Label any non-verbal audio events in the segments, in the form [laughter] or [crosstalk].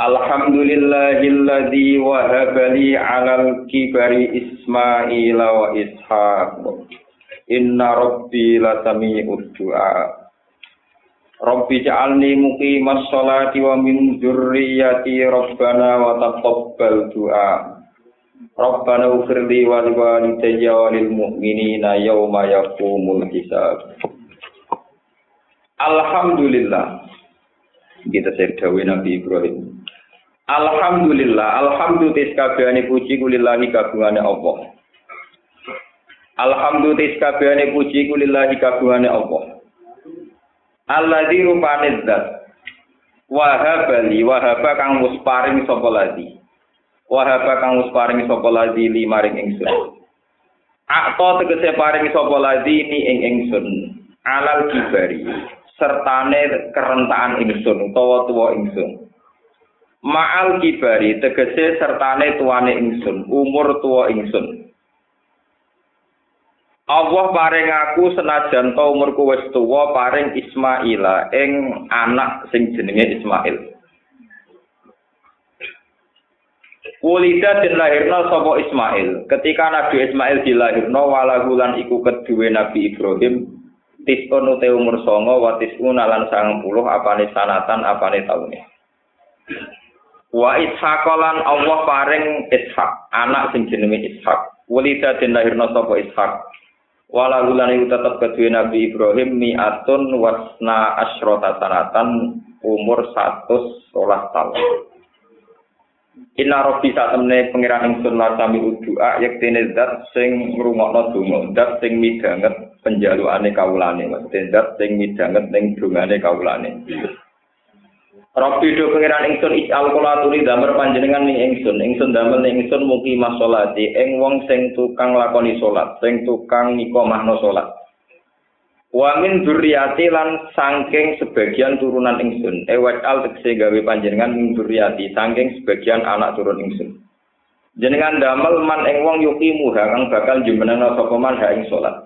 Alhamdulillahilladzi wahaba li 'alal kibari Ismaila wa Ishaq. Inna rabbi lasami'ud du'a. Rabbi ja'alni muqimas sholati wa min dzurriyyati rabbana wa taqabbal du'a. Rabbana ufirli wa liwalidayya wa lil mu'minina yawma yaqumul hisab. Alhamdulillah. Kita sedhawe Nabi Ibrahim. Alhamdulillah, alhamdulillah kabehane puji kulillahi kagungane Allah. Alhamdulillah kabehane puji kulillahi kagungane Allah. Alladzi rupane zat wahaba li wahaba kang wis paring sapa ladi. Wahaba kang wis paring sapa ladi li maring ingsun. Akto tegese paring sapa ladi ni ing ingsun alal kibari sertane kerentakan ingsun utawa tuwa ingsun. Ma'al kibari tegese sertane tuane ingsun, umur tua ingsun. Allah paring aku senajan to umurku wis tuwa paring Ismaila ing anak sing jenenge Ismail. Kulida den lahirna sapa Ismail. Ketika Nabi Ismail dilahirno walahulan iku kedue Nabi Ibrahim tisun ute umur songo wa tisun lan 90 apane sanatan apane taune. Wa Ishaq lan Allah paring Ishaq, anak sing jenenge Ishaq. Walida den lahirna sapa Ishaq. Wala lan iku tetep kedue Nabi Ibrahim mi'atun wasna asyrata sanatan umur 113 tahun. Inna rabbi sak temne pangeran ingsun lasami udua yektene zat sing ngrungokno donga, zat sing midanget penjalukane kawulane, zat sing midanget ning dongane kawulane. Rabbi do pengiran ingsun ij'al kula tuli damel panjenengan ning ingsun. Ingsun damel ning ingsun mugi masolati ing wong sing tukang lakoni salat, sing tukang nikomahno salat. Wa min dzurriyyati lan saking sebagian turunan ingsun. Ewat al tegese gawe panjenengan min dzurriyyati saking sebagian anak turun ingsun. Jenengan damel man ing wong yuki muha kang bakal jumenengna sapa man ha ing salat.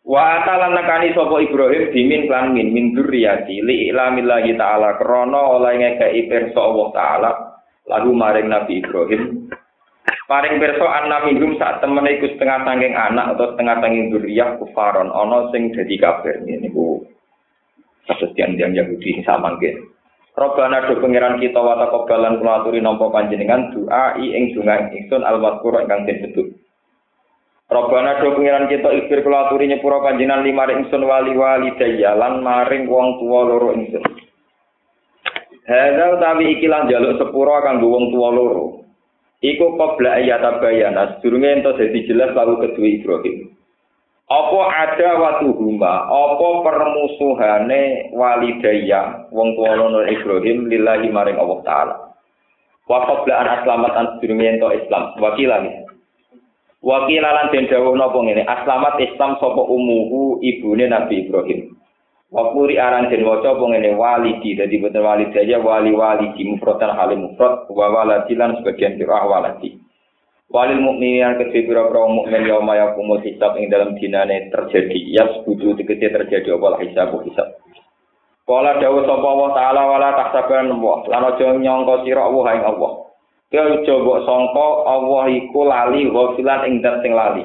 Wa atalan nekani sapa Ibrahim dimin lan min min dzurriyyati li ilamillahi taala krana oleh ngekeki pirsa Allah taala lagu maring Nabi Ibrahim. Paring pirsa anna minhum sak temene iku setengah sangking anak atau setengah sangking dzurriyyah kufaron ana sing dadi kafir niku kasus yang Yahudi samangke. Robbana do pangeran kita wa taqabbalan kula aturi panjenengan doa ing donga ingsun al-mazkur ingkang disebut. Robbana do pengiran kita ikhtir kula aturi nyepura panjenengan lima ingsun wali wali daya lan maring wong tuwa loro ingsun. Hadza utawi iki lan jaluk sepura kanggo wong tuwa loro. Iku qabla ayat bayana sedurunge ento dadi jelas lalu kedua Ibrahim. Apa ada watu huma, apa permusuhane walidaya wong tuwa loro Ibrahim lillahi maring Allah taala. Wa qabla an aslamatan sedurunge ento Islam. Wakilan Wakilalan den dawuh napa ngene, aslamat Islam sapa umuhu ibune Nabi Ibrahim. Wakuri aran den waca apa ngene walidi dadi boten walidaya wali walidi mufradan halim mufrad wa waladilan sebagian sirah waladi. Walil mukminin kedhe pira-pira mukmin ya kumul hisab ing dalam dinane terjadi yas budu tegese terjadi apa hisab hisab. Kala dawuh sapa Allah taala wala tahsaban wa lan aja nyangka sira Allah ing Allah. Ya coba sangka Allah iku lali ghafilan ing dat sing lali.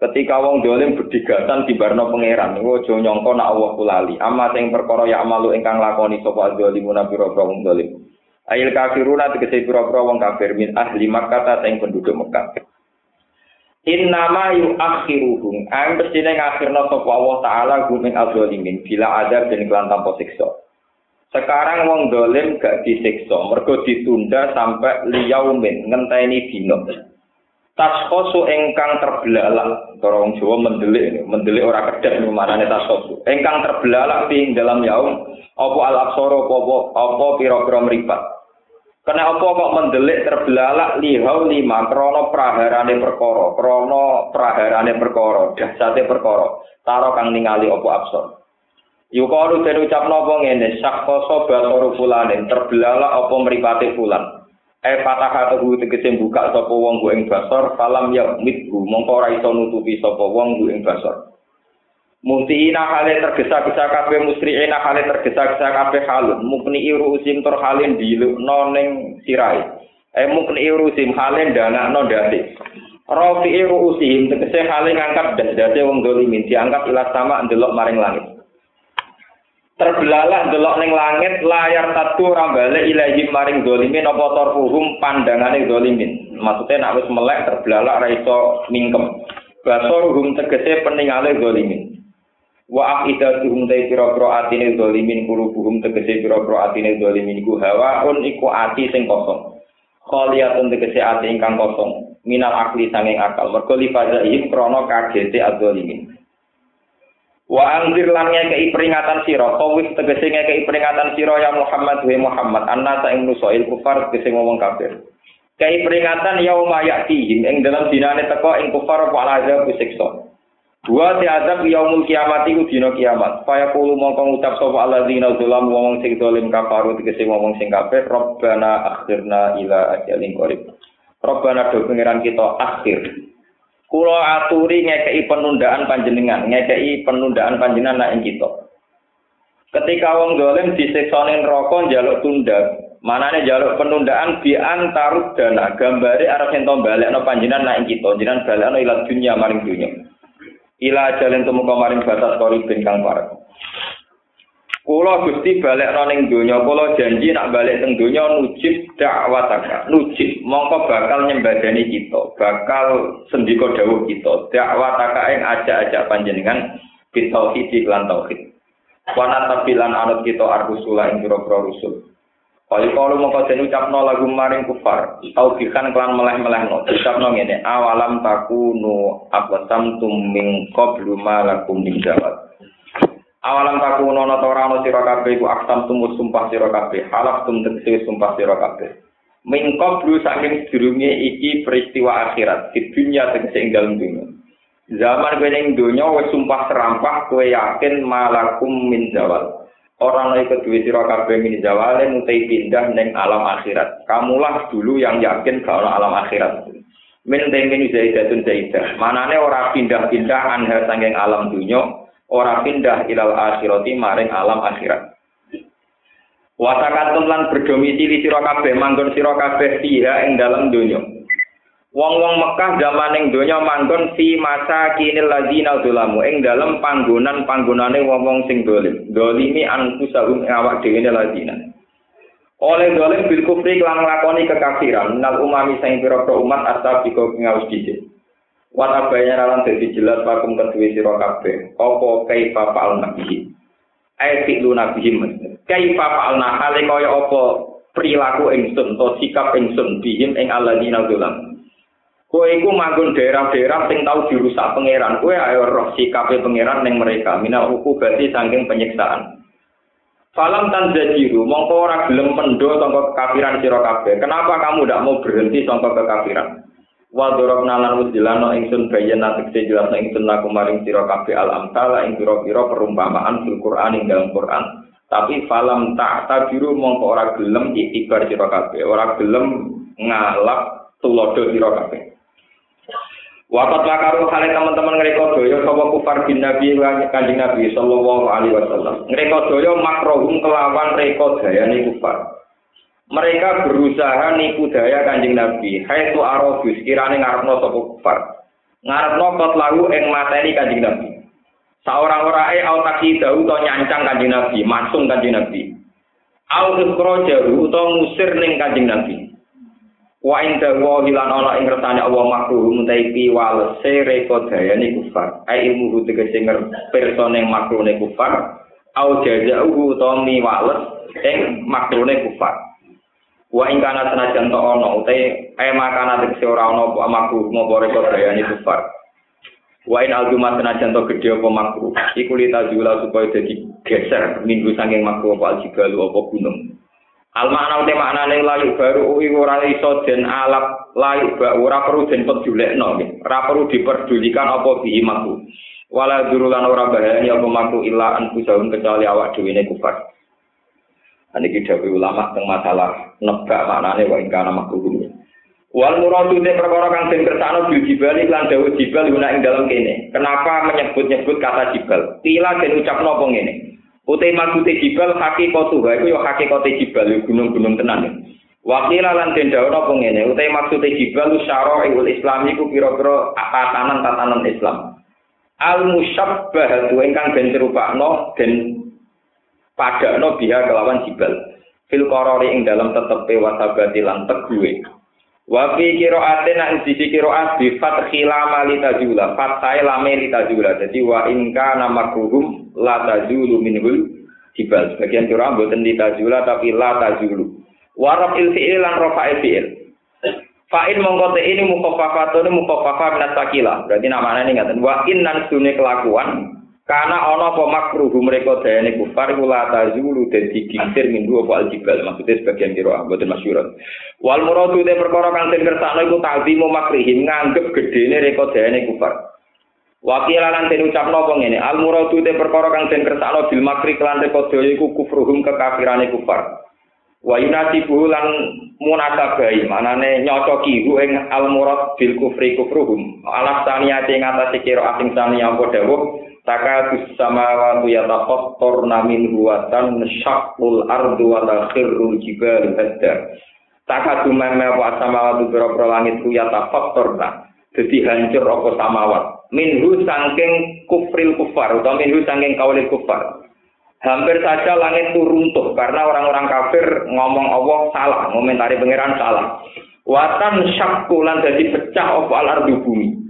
Ketika wong dolim berdigatan di barno pangeran, niku aja nyangka nek Allah ku lali. Amma sing perkara ya amalu ingkang lakoni sapa zalimuna pira-pira wong dolim. Ail kafiruna tegese pira-pira wong kafir min ahli Makkah sing penduduk Mekah. Innama yuakhiruhum ang mestine ngakhirna sapa Allah taala gumeng azalimin bila ada den kelan tanpa siksa. Sekarang wong dolim gak disiksa, mergo ditunda sampai liyaumin ngenteni dino. Taskosu engkang terbelalak, cara wong Jawa mendelik, mendelik ora kedap manane taskosu. Engkang terbelalak di dalam yaum apa al aksara apa apa pira-pira. Kena apa kok mendelik terbelalak lihau lima krono praharane perkara, krono praharane perkara, dahsate perkara. Taro kang ningali apa absor. Yukalu den ucapno apa ngene, sakkoso basaru fulanin, terbelalak apa mripate fulan. e fatah tuhu tegese buka sapa wong ing basor falam ya mithu mongko ora iso nutupi sapa wong ing basor. Mutiina hale tergesa-gesa kabeh musriina hale tergesa-gesa kabeh halun. Mukni urusim tur halin dilukno ning sirai e mukni urusim hale danakno ndase Rafi urusim tegese hale ngangkat dase wong dolimin diangkat ila sama ndelok maring langit terbelalak delok ning langit layar satu rambale ilahi maring dolimin apa tarfuhum pandangane dolimin maksudnya nak wis melek terbelalak ra iso mingkem. Basoruhum tegese peningale dolimin wa afidatuhum dai pira-pira atine dolimin kulubuhum tegese pira-pira atine dolimin iku hawaun iku ati sing kosong. Khaliyatun tegese ati ingkang kosong. Minal akli sanging akal. Mergo lifazaihim krana kagete adzalimin Wa angzir lan ngekei peringatan sira, kawis tegese ngekei peringatan sira ya Muhammad wa Muhammad, anna sa ing nusail kufar tegese ngomong kafir. Kei peringatan yauma ya'tihim ing dalam dinane teko ing kufar apa azab siksa. Dua ti azab yaumul kiamat iku dina kiamat. Faya kulo mongko ngucap sapa alladzina zalam wong sing dolim kafaru tegese ngomong sing kafir, Rabbana akhirna ila ajalin qarib. Rabbana do pengiran kita akhir Kulo aturi ngekei penundaan panjenengan, ngekei penundaan panjenengan nak ing kita. Ketika wong dolim disiksa rokok jaluk tunda, manane jaluk penundaan di antarut dana gambare arep ento balekno panjenengan nak ing kita, jenengan balekno ila dunya maring dunya. Ila jalen temu maring batas kori kang parek. Kula Gusti balik ning donya, kula janji nak balik teng donya nujib dakwataka. Nujib mongko bakal nyembadani kita, bakal sendika dawuh kita. Dakwataka ing ajak-ajak panjenengan bitauhid lan tauhid. Wana tabilan anut kita arbusula ing pira-pira rusul. Kali kalau mau kau ucapno lagu maring kufar, tau bikan kelan meleh-meleh no, ucapno ngene, awalam takunu abasam tum min qablu ma lakum min jawab. Awalam taku nono tora no siro kabeh iku aksam tumut sumpah siro kabeh halaf tum tegese sumpah siro kabeh. Mingkop dulu saking sedurunge iki peristiwa akhirat di dunia tegese ing dunia zaman kowe ning dunia wis sumpah serampah kowe yakin malakum min zawal. Orang lain kedua siro kabeh min zawale mutai pindah neng alam akhirat. Kamulah dulu yang yakin kalau alam akhirat. Min temin zaidatun zaidah manane ora pindah-pindah anha sanging alam dunia ora pindah ilal akhirati maring alam akhirat. Wasakatun lan berdomisili sira kabeh manggon sira kabeh fiha ing dalam donya. Wong-wong Mekah zaman ing donya manggon fi masa kinil ladina zulamu ing dalam panggonan-panggonane wong-wong sing dolim. Dolimi anfusahum awak dhewe ladina. Oleh dolim bil kufri lan nglakoni kekafiran nal umami sing pira-pira umat asal diko ngaus dhisik. Wat abaya ralan dadi jelas pakum kedue sira kabeh. Apa kaifa fa'al nabihi? Ai fi'lu nabihi Kaifa fa'al hale kaya apa perilaku ingsun atau sikap ingsun bihim ing alladzina zalam. Kowe iku manggon daerah-daerah sing tau dirusak pangeran. Kowe ayo roh sikape pangeran ning mereka. Minal berarti saking penyiksaan. Falam tan jajiru, mongko ora gelem pendo sangka kekafiran sira kabeh. Kenapa kamu tidak mau berhenti sangka kekafiran? Wa dorok nalan jelano ingsun bayana tekse jelas ingsun laku maring sira kabeh al amsala ing pira-pira perumpamaan fil Quran ing dalam Quran tapi falam tak tabiru mongko ora gelem itibar sira kabeh ora gelem ngalap tulodo sira kabeh Wakat lakaru hale teman-teman ngereka doyo sapa kufar bin Nabi kanjeng Nabi sallallahu alaihi wasallam. Ngereka doyo makrohum kelawan reka dayane kufar. Mereka berusaha nipu daya kanjeng Nabi. Hai tu arobus, kirane ngarepno sapa kufar. Ngarepno kot lagu ing materi kanjeng Nabi. Saorang orae au takidahu to nyancang kanjeng Nabi, masung kanjeng Nabi. Au ikhrajahu to ngusir ning kanjeng Nabi. Wa inda wa hilan ana ing ngertane Allah makruh mutai piwal sere kodayane kufar. Ai ilmu tegese ngerpirsa ning makrune kufar. Au jazahu to miwales ing makrune kufar. Wa ing kana senajan to ana utai ema kana tegese ora ana apa makruh ngopo reko bayani kufar. Wa in aljumat senajan to gedhe apa makruh. Iku jula supaya dadi geser minggu saking makruh apa aljibal apa gunung. Al makna uti maknane layu baru uwi ora iso den alap layu ba ora perlu den pedulekno ora perlu diperdulikan apa bihi makruh. Wala durulan ora bahayani apa makruh illa an kecuali awak dhewe ne kufar. Ini kita ulama tentang masalah nebak maknane wa ingkana makruh. Wal muradu te perkara kang sing kersane bil jibal lan dawuh jibal guna ing dalam kene. Kenapa menyebut-nyebut kata jibal? Tila den ucapno apa ngene? Utai maksude jibal hakikatu ha iku ya hakikate jibal gunung-gunung tenan. Wakila lan den dawuh apa ngene? Utai maksude jibal syara'ul Islam iku pira-pira tatanan-tatanan Islam. Al musyabbah ingkang den serupakno den pada no biha kelawan jibal. Fil korori ing dalam tetepe wasabati lan teguwe wa fi qiraate nak sisi qiraat bi fathi lama litajula fathai lame litajula jadi wa in kana makruhum la tajulu minhul jibal. Sebagian qiraat boten litajula tapi la tajulu. Wa rafil fi'il lan rafa'il fi'il. Fa'in mongkote ini mukhafafatun mukhafafah minat sakila. Berarti namanya ini ngatain. Wa nan kelakuan karena ana apa makruh mereka dayane kufar kula tazulu dan digingsir minggu apa aljibal maksudnya sebagian kira mboten masyhur. Wal muradu te perkara kang den kersakno iku ta'zimu makrihim nganggep gedene reka dayane kufar. Wakil lan den ucapno apa ngene al muradu te perkara kang den kersakno bil makri kelan reka daya iku kufruhum kekafirane kufar. Wa yunasibu lan munasabai manane nyocoki hu ing al murad bil kufri kufruhum. Alas taniyate ngatasi kira asing saniya apa dawuh Taka samawati yatafattarna min huwatan syaqqul ardu wa takhirrul jibalu hadda. Taka dumeme apa samawati pira-pira langit ku yatafattarna. Dadi hancur apa samawat. Minhu sangking kufril kufar atau minhu sangking kaulil kufar. Hampir saja langit itu runtuh karena orang-orang kafir ngomong Allah salah, ngomentari pangeran salah. Watan syakkulan jadi pecah apa al ardu bumi.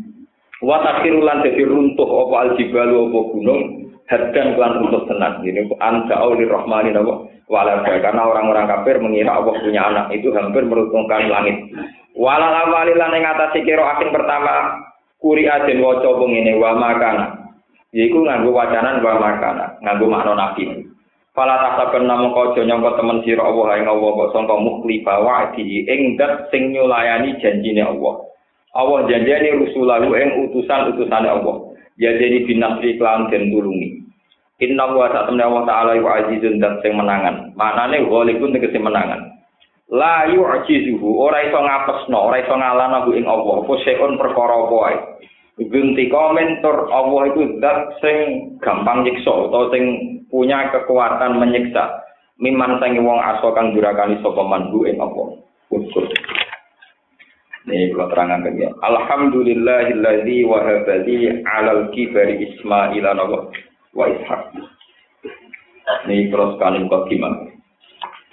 Wa takhirulan dadi runtuh apa aljibalu apa gunung hadan kelan runtuh tenan. Ini anta auli rahmani napa walada karena orang-orang kafir mengira Allah punya anak itu hampir meruntuhkan langit. Walal awali lan ing atase kira asing pertama kuri aden waca ngene wa makana. Yaiku nganggo wacanan wa makana, nganggo makna nabi. Fala tasaben namung kaja nyangka temen sira Allah ing Allah kok sangka mukhlifa wa'di ing dat sing nyulayani janjine Allah. Allah janjani rusulahu ing utusan-utusan Allah. Janjani binasri klan den tulungi. Inna wa ta'ala Allah ta'ala wa azizun dan sing menangan. Maknane ghalibun tegese menangan. La yu'jizuhu ora iso ngapesno, ora iso ngalana ing Allah. Apa seun perkara apa wae. Gunti komentor Allah itu zat sing gampang nyiksa atau sing punya kekuatan menyiksa. Miman sangi wong aso kang durakani sapa manhu ing Allah. Ukur. Ini kalau terangkan ya. Alhamdulillahilladzi wahabali alal kibari Ismail wa Ishaq. Ini kalau sekali kok gimana?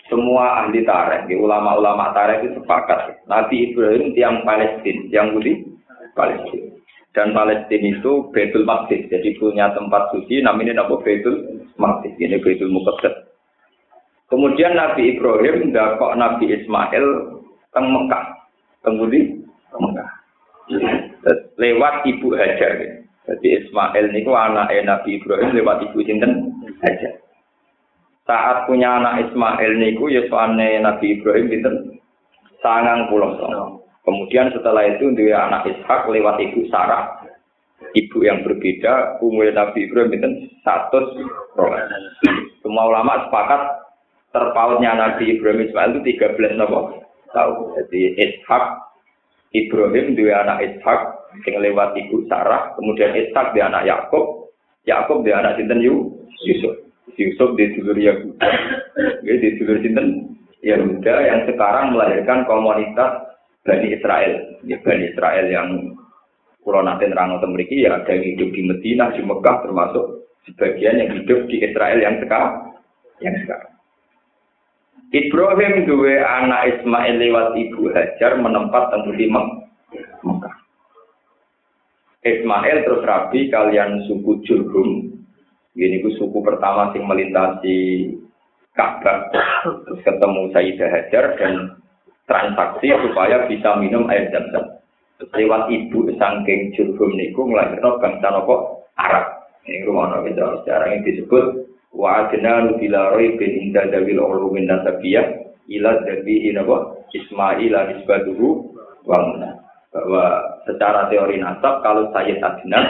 Semua ahli tarikh, ulama-ulama tarikh itu sepakat. Nabi Ibrahim tiang Palestina, yang Budi Palestina. Dan Palestina itu Betul Maqdis, jadi punya tempat suci namanya Nabi Betul Maqdis, ini Betul Muqaddas. Kemudian Nabi Ibrahim dapat Nabi Ismail ke Mekah. Kemudian Mekah. Lewat ibu Hajar. Jadi Ismail niku anak Nabi Ibrahim lewat ibu sinten? Hajar. Saat punya anak Ismail niku ya Nabi Ibrahim sinten? Sangang pulau Kemudian setelah itu dia anak Ishak lewat ibu Sarah, ibu yang berbeda, umur Nabi Ibrahim itu satu Semua ulama sepakat terpautnya Nabi Ibrahim Ismail itu 13 nopo tahu. Jadi Ishak Ibrahim dua anak Ishak yang lewat ibu Sarah, kemudian Ishak dia anak Yakub, Yakub dia anak Sinten Yusuf. Yusuf di dulur Yahuda, di dulur Sinten Yahuda yang sekarang melahirkan komunitas Bani Israel. Ya, Bani Israel yang Pulau nanti nerang memiliki ya ada yang hidup di Medina, di Mekah termasuk sebagian yang hidup di Israel yang sekarang. Yang sekarang. Ibrahim dua anak Ismail lewat ibu Hajar menempat temu di Mekah. Ismail terus rabi kalian suku Jurhum. Ini ku suku pertama sing melintasi Ka'bah. Terus ketemu Sayyidah Hajar dan transaksi supaya bisa minum air zam-zam. Lewat ibu sangking jurhum niku ngelahirno bangsa Arab. Ini rumah nopo sejarah ini disebut wa adna bila bin inda dawil ulumin nasabiyah ila dabi inapa Ismail nisbatuhu wa bahwa secara teori nasab kalau Sayyid Adnan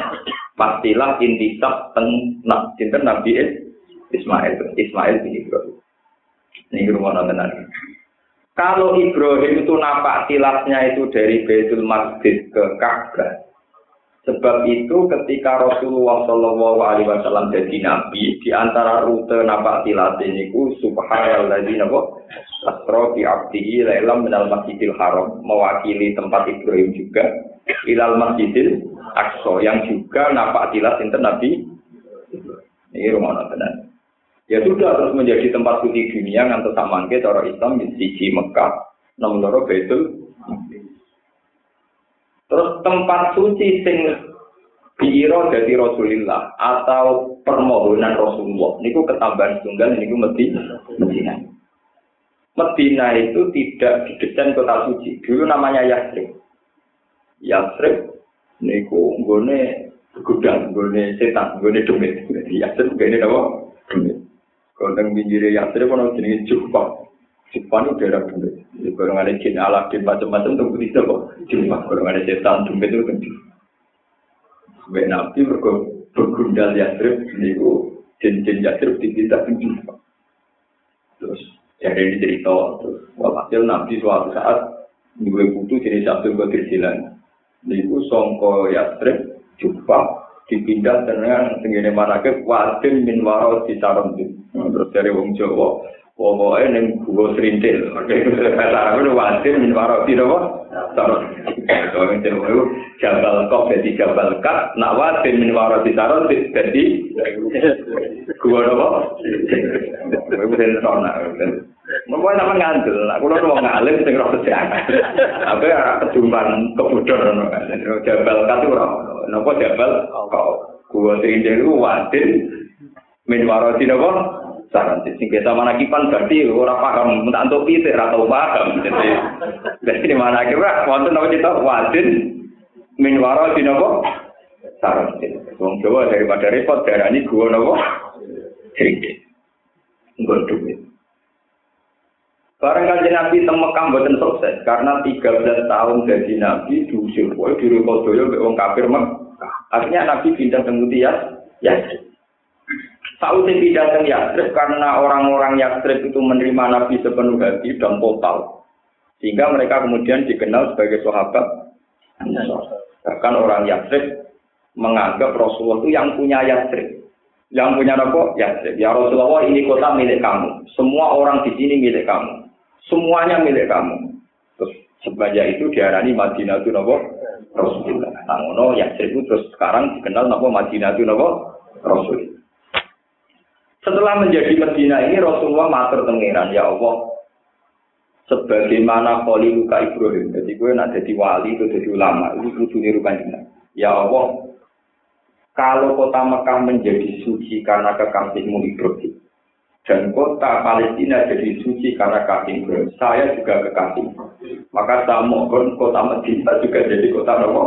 pastilah intisab teng nak Nabi Ismail Ismail bin Ibrahim. Ini rumah nonton kalau Ibrahim itu napak tilasnya itu dari Baitul Maqdis ke Ka'bah. Sebab itu ketika Rasulullah Shallallahu Alaihi Wasallam jadi nabi, di antara rute napak tilas ini ku Subhanallah nabo Asro bi abdihi lailam masjidil haram mewakili tempat Ibrahim juga ilal masjidil Aqsa yang juga napak tilas inter nabi? Ini rumah nonton Ya sudah terus menjadi tempat suci dunia ngantos samangke cara Islam di sisi Mekah, nomor loro Baitul Terus tempat suci sing diiro dari Rasulullah atau permohonan Rasulullah niku ketambahan tunggal niku Medina. Medina. Medina itu tidak didesain kota suci. Dulu namanya Yasrib. Yasrib niku nggone gudang, nggone setan, nggone demit. Yasrib nggone apa? Demit. Konteng pinggir Yasrib ono jenenge Jufa. Jufa itu daerah dulu. Di ada jin ala di macam-macam tuh bisa kok. Jufa ada setan dumit itu kan. Sebagai nabi mereka bergundal Yasrib niku jin-jin Yasrib diminta Jufa. Terus jadi ini cerita terus walhasil nabi suatu saat dua putu jenis Qadir Jilan. Niku songko Yasrib Jufa dipindah dengan tenggine manake wadin min waro di sarondin. Terus dari wong Jawa, pokoke ning guwa srintil katarane wanti min waro tiro saron kadang tenan yo jabal kok dadi jabal kat nak wanti min waro tiro dadi guwa apa mboten sona Mbah ana ngandel, kula tuwa ngalim sing ora sejarah. Apa ora kedumpan kebodhon ngono kan. Jabal kate ora ono. Napa jabal kok gua trinde lu wadin min waro dina? Saran sing kita mana kipan berarti ora paham. Tak untuk pitik ora tau paham. Jadi jadi mana kira wonten napa kita wadin min waroti napa? Saran wong Jawa daripada repot darani gua napa? Serintil nggon duit. Barang kanji Nabi teng Mekah mboten sukses karena 13 tahun jadi Nabi diusir. Di Rukodoyo mbek wong kafir Mekah. Akhirnya Nabi pindah ke Mutiyas, ya. Saudi pindah ke Yastrib karena orang-orang Yastrib itu menerima Nabi sepenuh hati dan total. Sehingga mereka kemudian dikenal sebagai sahabat Bahkan orang Yastrib menganggap Rasulullah itu yang punya Yastrib. Yang punya apa? Yastrib. Ya Rasulullah ini kota milik kamu. Semua orang di sini milik kamu semuanya milik kamu. Terus sebanyak itu diarani Madinah itu nopo Rasulullah. Nah, ngono ya itu terus sekarang dikenal nopo Madinah itu nopo Rasul. Setelah menjadi Madinah ini Rasulullah matur tengiran ya Allah sebagaimana kali luka Ibrahim. Jadi gue nak jadi wali itu jadi ulama itu kudu niru. Ya Allah kalau kota Mekah menjadi suci karena kekasihmu Ibrahim, dan kota Palestina jadi suci karena kasih Saya juga kekasih. Maka saya mohon kota Medina juga jadi kota Nabi.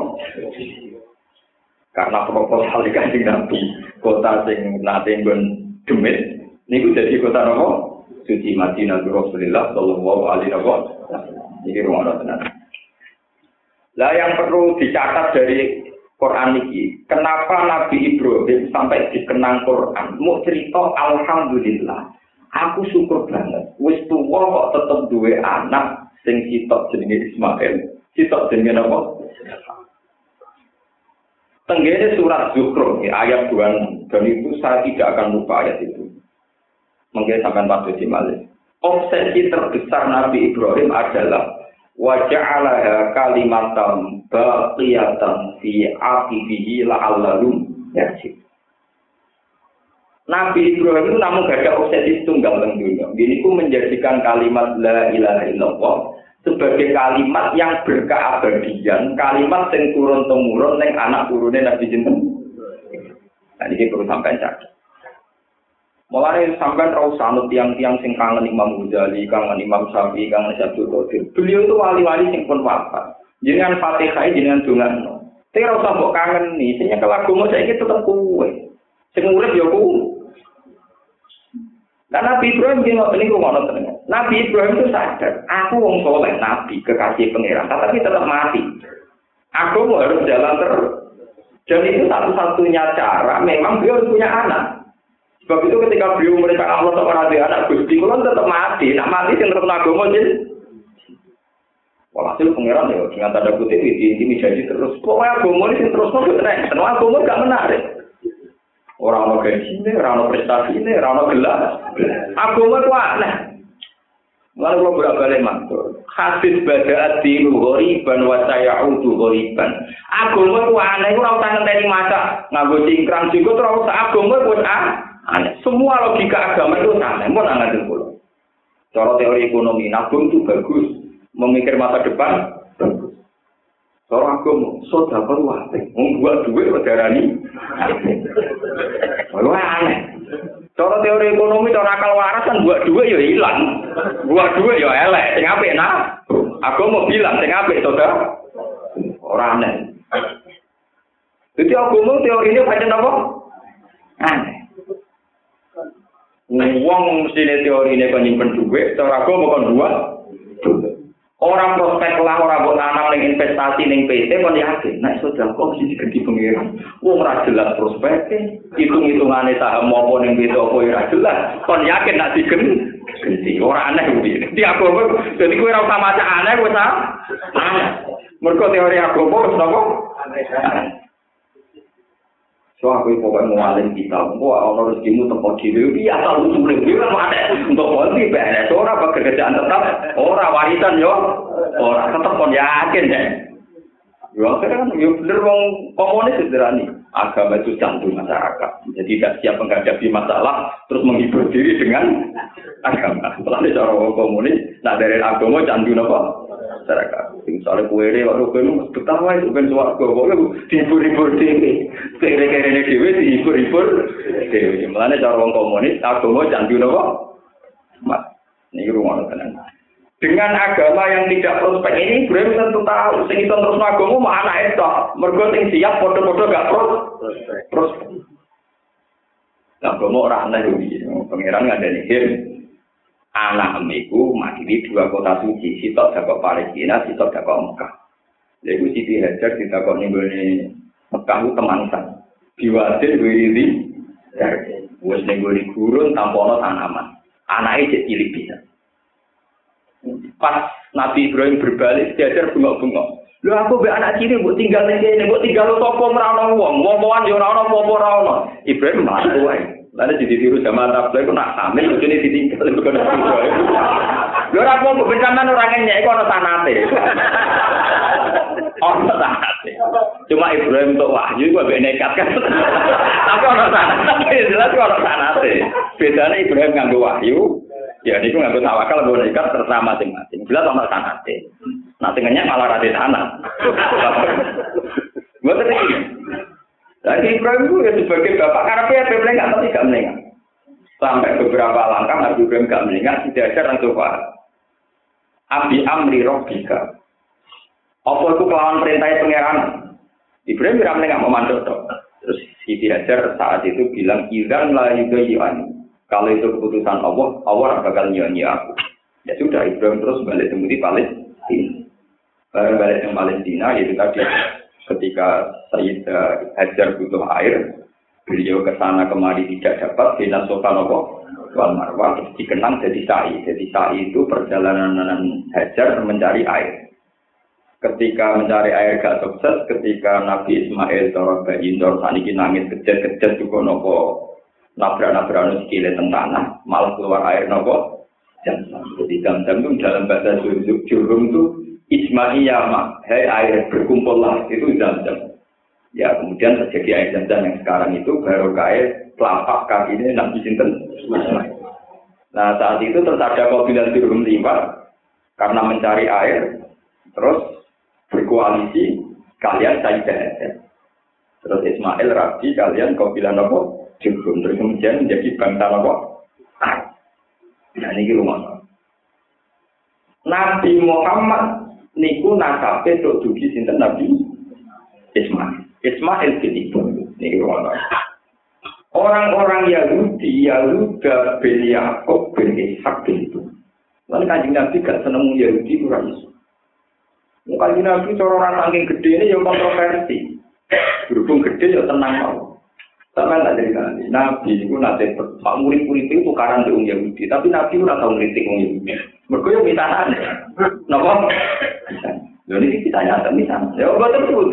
Karena proposal dikasih Nabi, kota sing nanti demit, ini jadi kota Nabi. Suci Madinah Rasulullah Shallallahu Alaihi Wasallam. Ini rumah Allah Lah yang perlu dicatat dari Quran ini, kenapa Nabi Ibrahim sampai dikenang Quran? Mau cerita Alhamdulillah. Aku syukur banget. Wis tua kok tetep duwe anak sing sitok jenenge Ismail. Sitok jenenge apa? Tenggene surat Zuhro, ayat 26. Dan itu saya tidak akan lupa ayat itu. Mungkin sampai waktu di Malik. Obsesi terbesar Nabi Ibrahim adalah waja'alaha kalimatan baqiyatan fi aqibihi la'allahum yarjid. Nabi Ibrahim itu namun gak ada obsesi tunggal teng dunia. Ini pun menjadikan kalimat la ilaha illallah sebagai kalimat yang berkeabadian, kalimat yang turun temurun neng anak turunnya Nabi Jinten. Nah ini perlu sampai cacat. Mulai sampai rau sanut tiang-tiang sing kangen Imam Ghazali, kangen Imam Syafi'i, kangen Syabdul Qadir. Beliau itu wali-wali sing pun wafat. Jangan Fatihah, jangan dungan. Tapi rau sambok kangen nih, sehingga kalau agama saya itu tetap kue. Sing urip ya ku. Nah, Nabi Ibrahim ini rumah Nabi Ibrahim itu sadar, aku wong soleh Nabi kekasih pangeran, tapi tetap mati. Aku harus jalan terus. Dan itu satu-satunya cara, memang dia harus punya anak. Sebab itu ketika beliau mereka Allah sama Nabi anak Gusti, kalau tetap mati, nak mati yang terus agama jadi. Walhasil pangeran ya dengan tanda kutip ini ini jadi terus. Pokoknya agama ini terus mau karena agama gak menarik. Orang mau gaji ini, orang mau prestasi ini, orang mau gelar. Agama itu aneh. Lalu kalau berapa balik mantul. Hadis bada adilu ghoriban wa sayaudu ghoriban. Agama itu aneh, orang usah masa. Nganggo cingkrang juga terus agama itu aneh. Aneh. Semua logika agama itu aneh. Mau nangatin pulau. Cara teori ekonomi, nabung itu bagus. Memikir masa depan, bagus. Cara agama, soda perlu apa? Membuat duit, berdarani. Lalu aneh. Cara teori ekonomi, cara akal waras kan buat duit ya hilang. Buat duit ya elek. Sing apik nah. Aku mau bilang sing apik saudara. Orang aneh. Jadi agama teorinya macam apa? Aneh. Wong mesti teori ini kan nyimpen duit, cara aku bukan dua. Orang prospek lah, orang buat tanam ning investasi ning PT kon yakin, nah sudah kok mesti diganti pengiran. Wong ora jelas prospek, hitung-hitungane saham apa ning PT apa ora jelas. Kon yakin nak diganti, ora aneh kuwi. Di aku jadi kowe ora usah maca aneh wis ah. Mergo teori aku kok napa? So aku pokoknya ngalim kita, wah ono rezekimu tempat diri, iya asal usulnya, dia kan ada untuk polisi beres, orang pekerjaan tetap, orang warisan yo, orang tetap pun yakin deh. Ya kan, ya bener wong komunis sederhana, agama itu jantung masyarakat, jadi tidak siap menghadapi masalah, terus menghibur diri dengan agama. Setelah ini cara komunis, nah dari agama jantung apa? Masyarakat. Misalnya kue ini, waktu kue ini ketawa itu kan suara gue, pokoknya dihibur-hibur dewi. Ini dewi dihibur-hibur dewi. Mulanya cara orang komunis, agama candu nopo. Mas, ini rumah tenan. Dengan agama yang tidak prospek ini, Ibrahim tentu tahu. Sing itu terus agama mau anak itu. Mergo sing siap, foto-foto gak prospek. Nah, agama orang aneh ini. Pengiran nggak ada nih alam iku makini dua kota suci sitok jago Palestina sitok jago Mekah. Lalu Siti Hajar kita kok nenggoni Mekah itu teman san diwadil wiri dari wes nenggoni gurun tampono tanaman. Anake itu cilik bisa. Pas Nabi Ibrahim berbalik Siti Hajar bengok-bengok. Lho aku mbek anak cilik mbok tinggal ning kene, mbok tinggal toko merana wong, wong-wongan ya ora ana apa-apa ora ana. Ibrahim malah Lalu jadi tiru sama tablet, aku nak hamil, itu ini ditinggal, itu kan Lho ora mau bencanan orang nyek iku ana sanate. Ana sanate. Cuma Ibrahim untuk wahyu gua mbek nekat kan. Tapi ana sanate, jelas kok ana sanate. Bedane Ibrahim nganggo wahyu, ya niku nganggo tawakal nganggo nekat terserah masing-masing. Jelas ana sanate. Nah, tengahnya malah rada tanah. Mboten Jadi Ibrahim itu ya sebagai bapak karena dia melengah tapi tidak melengah. Sampai beberapa langkah Nabi Ibrahim gak melengah, tidak ada langsung paham. Abi amri robbika. Apa itu kelawan perintah pangeran? Ibrahim tidak melengah memandang dong. Terus Siti Hajar saat itu bilang, Idan la yugayi'ani. Kalau itu keputusan Allah, Allah bakal nyanyi aku. Ya sudah, Ibrahim terus balik temui Palestina. Baru balik ke Palestina, itu tadi ketika Sayyid Hajar butuh air, beliau ke sana kemari tidak dapat, Bina Sofanopo, Wal Marwah, terus dikenang jadi sa'i. Jadi sa'i itu perjalanan Hajar mencari air. Ketika mencari air gak sukses, ketika Nabi Ismail cara bayi cara saniki nangis kejet-kejet juga nopo nabrak-nabrak nu sikile tanah, malah keluar air nopo Jadi jam-jam itu dalam bahasa jurung itu Ismaiyah, hei air berkumpullah itu jam-jam. Ya kemudian terjadi air jam-jam yang sekarang itu baru kaya telapak kaki ini Nabi Sinten Nah saat itu terus ada kabilan turun lima karena mencari air, terus berkoalisi kalian saja Terus Ismail Rabi kalian kabilan apa? Jurhum terus kemudian menjadi bangsa apa? Nah ini rumah. Nabi Muhammad niku nasabe tok dugi sinten Nabi Ismail. Ismail bin Ibrahim. Rumah. Orang-orang Yahudi, Yahuda bin Yakob bin Ishak bin itu. Lalu kanjeng Nabi gak seneng Yahudi kurang isu. Kanjeng Nabi cara orang saking gede ini yang kontroversi. Berhubung gede ya tenang mau. Sama tak jadi nabi. Nabi itu nanti pak murid-murid itu tukaran dengan Yahudi, tapi Nabi itu nggak tahu ngeritik orang Yahudi. Mereka yang misahan. Napa? Jadi kita nyata misahan. Ya Allah tersebut.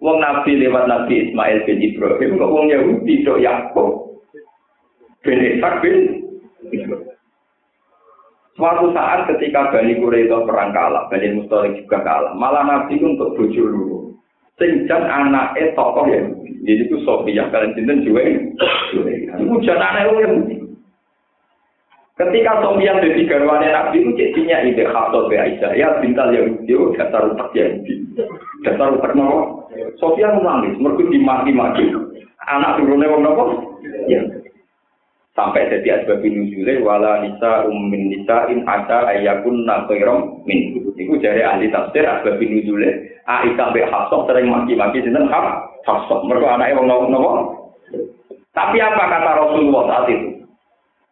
Wong Nabi lewat Nabi Ismail bin Ibrahim, kok wong Yahudi dok Yakub bin Ishak bin Suatu saat ketika Bani Quraidah perang kalah, Bani Mustalik juga kalah. Malah Nabi untuk bojo dulu. Sejak anaknya tokoh ya. Jadi itu Sofia kalian cinta juga. Itu jangan anak Yahudi. Ketika Sofia jadi garwane Nabi itu jadinya ide Khattab Aisyah. Ya bintal Yahudi, oh, dasar utak Yahudi. Dasar utak mau. Sofia menangis, mereka dimaki-maki. Anak turunnya wong nopo? Ya. Sampai jadi asbab nuzule wala nisa ummin nisa in ada ayakun nakhairam min. Iku jari ahli tafsir asbab nuzule Aisyah be Hafsah sering maki-maki sinten Hafsah. Mereka anaknya wong nopo? Tapi apa kata Rasulullah saat itu?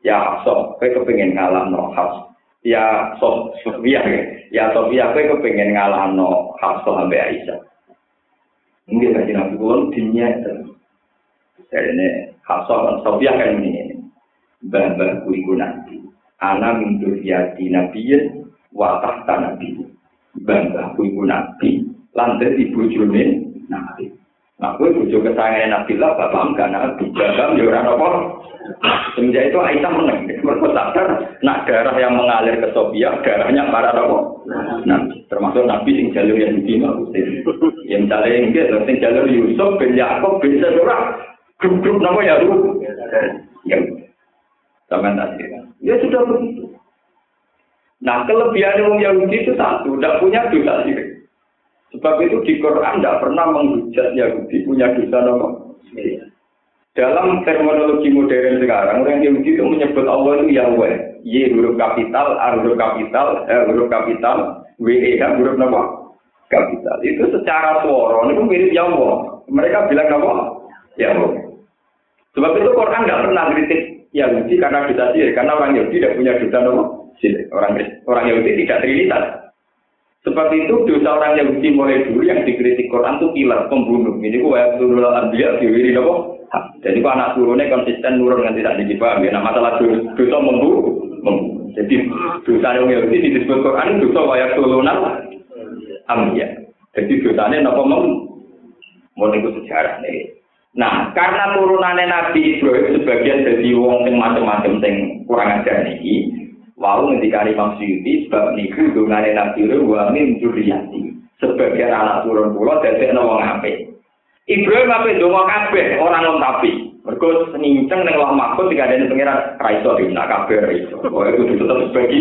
Ya Hafsah, kowe kepengin ngalahno Hafsah. Ya Sofia, ya Sofia, kowe kepengin ngalahno Hafsah sampai Aisyah. Mungkin kaji Nabi pun dunia itu. Jadi ini dan Sofia kan ini. Bah-bah kuriku nanti. Ana min duriyati nabiyin wa tahta nabi. Bah-bah kuriku nabi. Lantai ibu june nabi. Nah, gue bujuk kesayangan Nabi lah, bapak enggak nabi. Bapak ya orang apa? Semenjak itu Aisyah menang. Mereka sadar, nak darah yang mengalir ke Sofia, darahnya para apa? Nah, termasuk Nabi yang jalur yang dimau. Yang misalnya yang yang jalur Yusuf bin Yaakub bin Sedora, grup-grup nama ya lu. Ya, sama tadi. Ya sudah begitu. Nah, kelebihan orang Yahudi itu satu, tidak punya dosa sirik. Sebab itu di Quran tidak pernah menghujat Yahudi punya dosa nama. Dalam terminologi modern sekarang, orang Yahudi itu menyebut Allah itu Yahweh. Y huruf kapital, A huruf kapital, H huruf kapital, W E H huruf nama kapital. Itu secara suara itu mirip Yahweh. Mereka bilang apa? Yahweh. Sebab itu Quran tidak pernah kritik Yahudi karena dosa sirik, karena orang Yahudi tidak punya dosa nama. Orang orang Yahudi tidak trinitas. Sebab itu dosa orang Yahudi mulai dulu yang dikritik Quran itu killer, pembunuh. Ini yang turun ambil diwiri nopo. Jadi kok anak turunnya konsisten nurun kan tidak dipaham ya. Nah masalah dosa membunuh. Jadi dosa yang Yahudi disebut Quran dosa kayak turunan ambil. Jadi dosanya nopo mem. Mau sejarah nih. Nah, karena turunannya Nabi Ibrahim sebagian dari wong yang macam-macam yang kurang ajar nih, Wau ngendika Imam Suyuti sebab niku dongane Nabi wa min dzurriyyati. Sebagian anak turun kula dadi ana wong apik. Ibrahim ape donga kabeh orang wong tapi. Mergo ninceng ning Allah Mahfud dikandani pangeran ra iso nak kabeh ra iso. Kok itu tetep sebagi.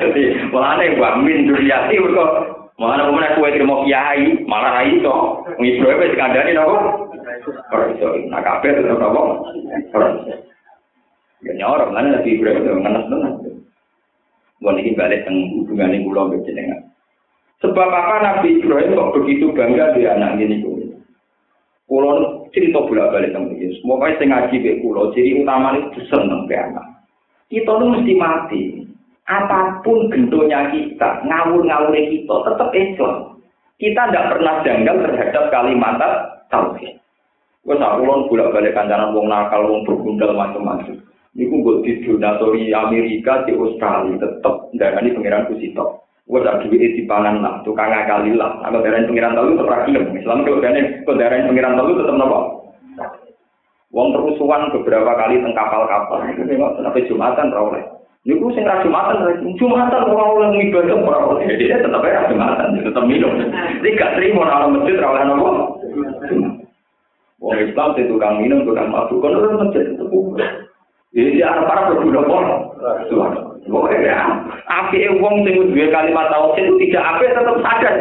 Dadi mulane wa min dzurriyyati mergo Mana pemenang kue terima kiai, malah rai itu. Ibrahim wis kandani nopo? Ora iso. Nak tetep nopo? Ora iso. Ya nyorok mana Nabi Ibrahim itu ngenes tenan. Bukan ini balik yang pulau berjenengan. Sebab apa Nabi Ibrahim kok begitu bangga di anak ini Pulau cerita bolak balik tentang ini. Semua saya ngaji ke pulau. Jadi utama itu seneng ke anak. Kita tuh mesti mati. Apa pun bentuknya kita, ngawur-ngawur kita, tetap Islam. Kita tidak pernah janggal terhadap kalimat tauhid. Gue sakulon bolak balik kancanan wong nakal, wong bergundal macam-macam. Niku buat di donatori Amerika di Australia tetap darani pangeran Kusito. Gue tak duit di pangan lah, tukang kali lah. Kalau darani pangeran tahu tetap rakyat. Islam kalau kalau darani pangeran tahu tetap nopo. Wong terusuan beberapa kali teng kapal-kapal. Itu tengok sampai jumatan rawleh. Niku sing ra jumatan, jumatan ora oleh ngibadah ora oleh. [laughs] Dia tetap ra jumatan, tetap minum. Jadi gak terima ora masjid ora oleh nopo. Wong Islam itu tukang minum, tukang mabuk, kan ora masjid tetep Jadi anak para berbeda pun. Pokoknya ya, api wong sing dua kalimat tauhid itu tidak api tetap sadar.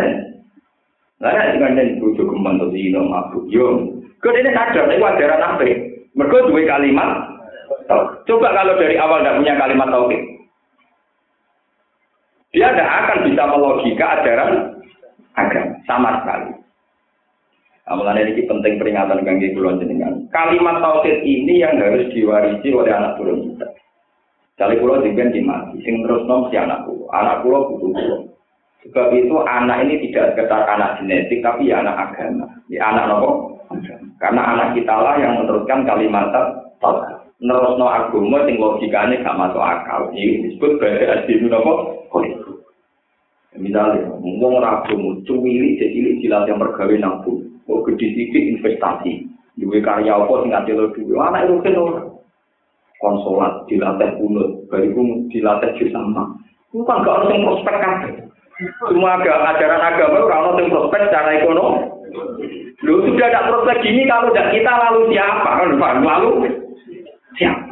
Nek dengan den bojo kembang to dino mabuk yo. Ini sadar nek wajaran api. Mereka dua kalimat. Coba kalau dari awal tidak punya kalimat tauhid. Dia tidak akan bisa melogika ajaran agama sama sekali. Amalan ini penting peringatan kangge kulon jenengan. Kalimat tauhid ini yang harus diwarisi oleh anak turun kita. Kali pulau juga mati, sing terus nom si anak pulau. Anak pulau butuh pulau. Sebab itu anak ini tidak sekedar anak genetik, tapi ya anak agama. Ya anak nopo? Karena anak kita lah yang meneruskan kalimat tauhid. Terus no agama, sing logikanya gak masuk akal. Ini disebut berada di nopo? Misalnya, ngomong ragu, cuwili, jadi jilat yang bergawe nabung. Mau gede sedikit investasi. Dua karya apa sing ada lo dulu. Anak itu kan konsolat dilatih kunut, bariku dilatih sama. Itu kan gak harus yang prospek kan. Semua agama, ajaran agama kalau yang prospek secara ekonomi. Lu sudah ada prospek gini kalau tidak kita lalu siapa kan? Lalu siapa?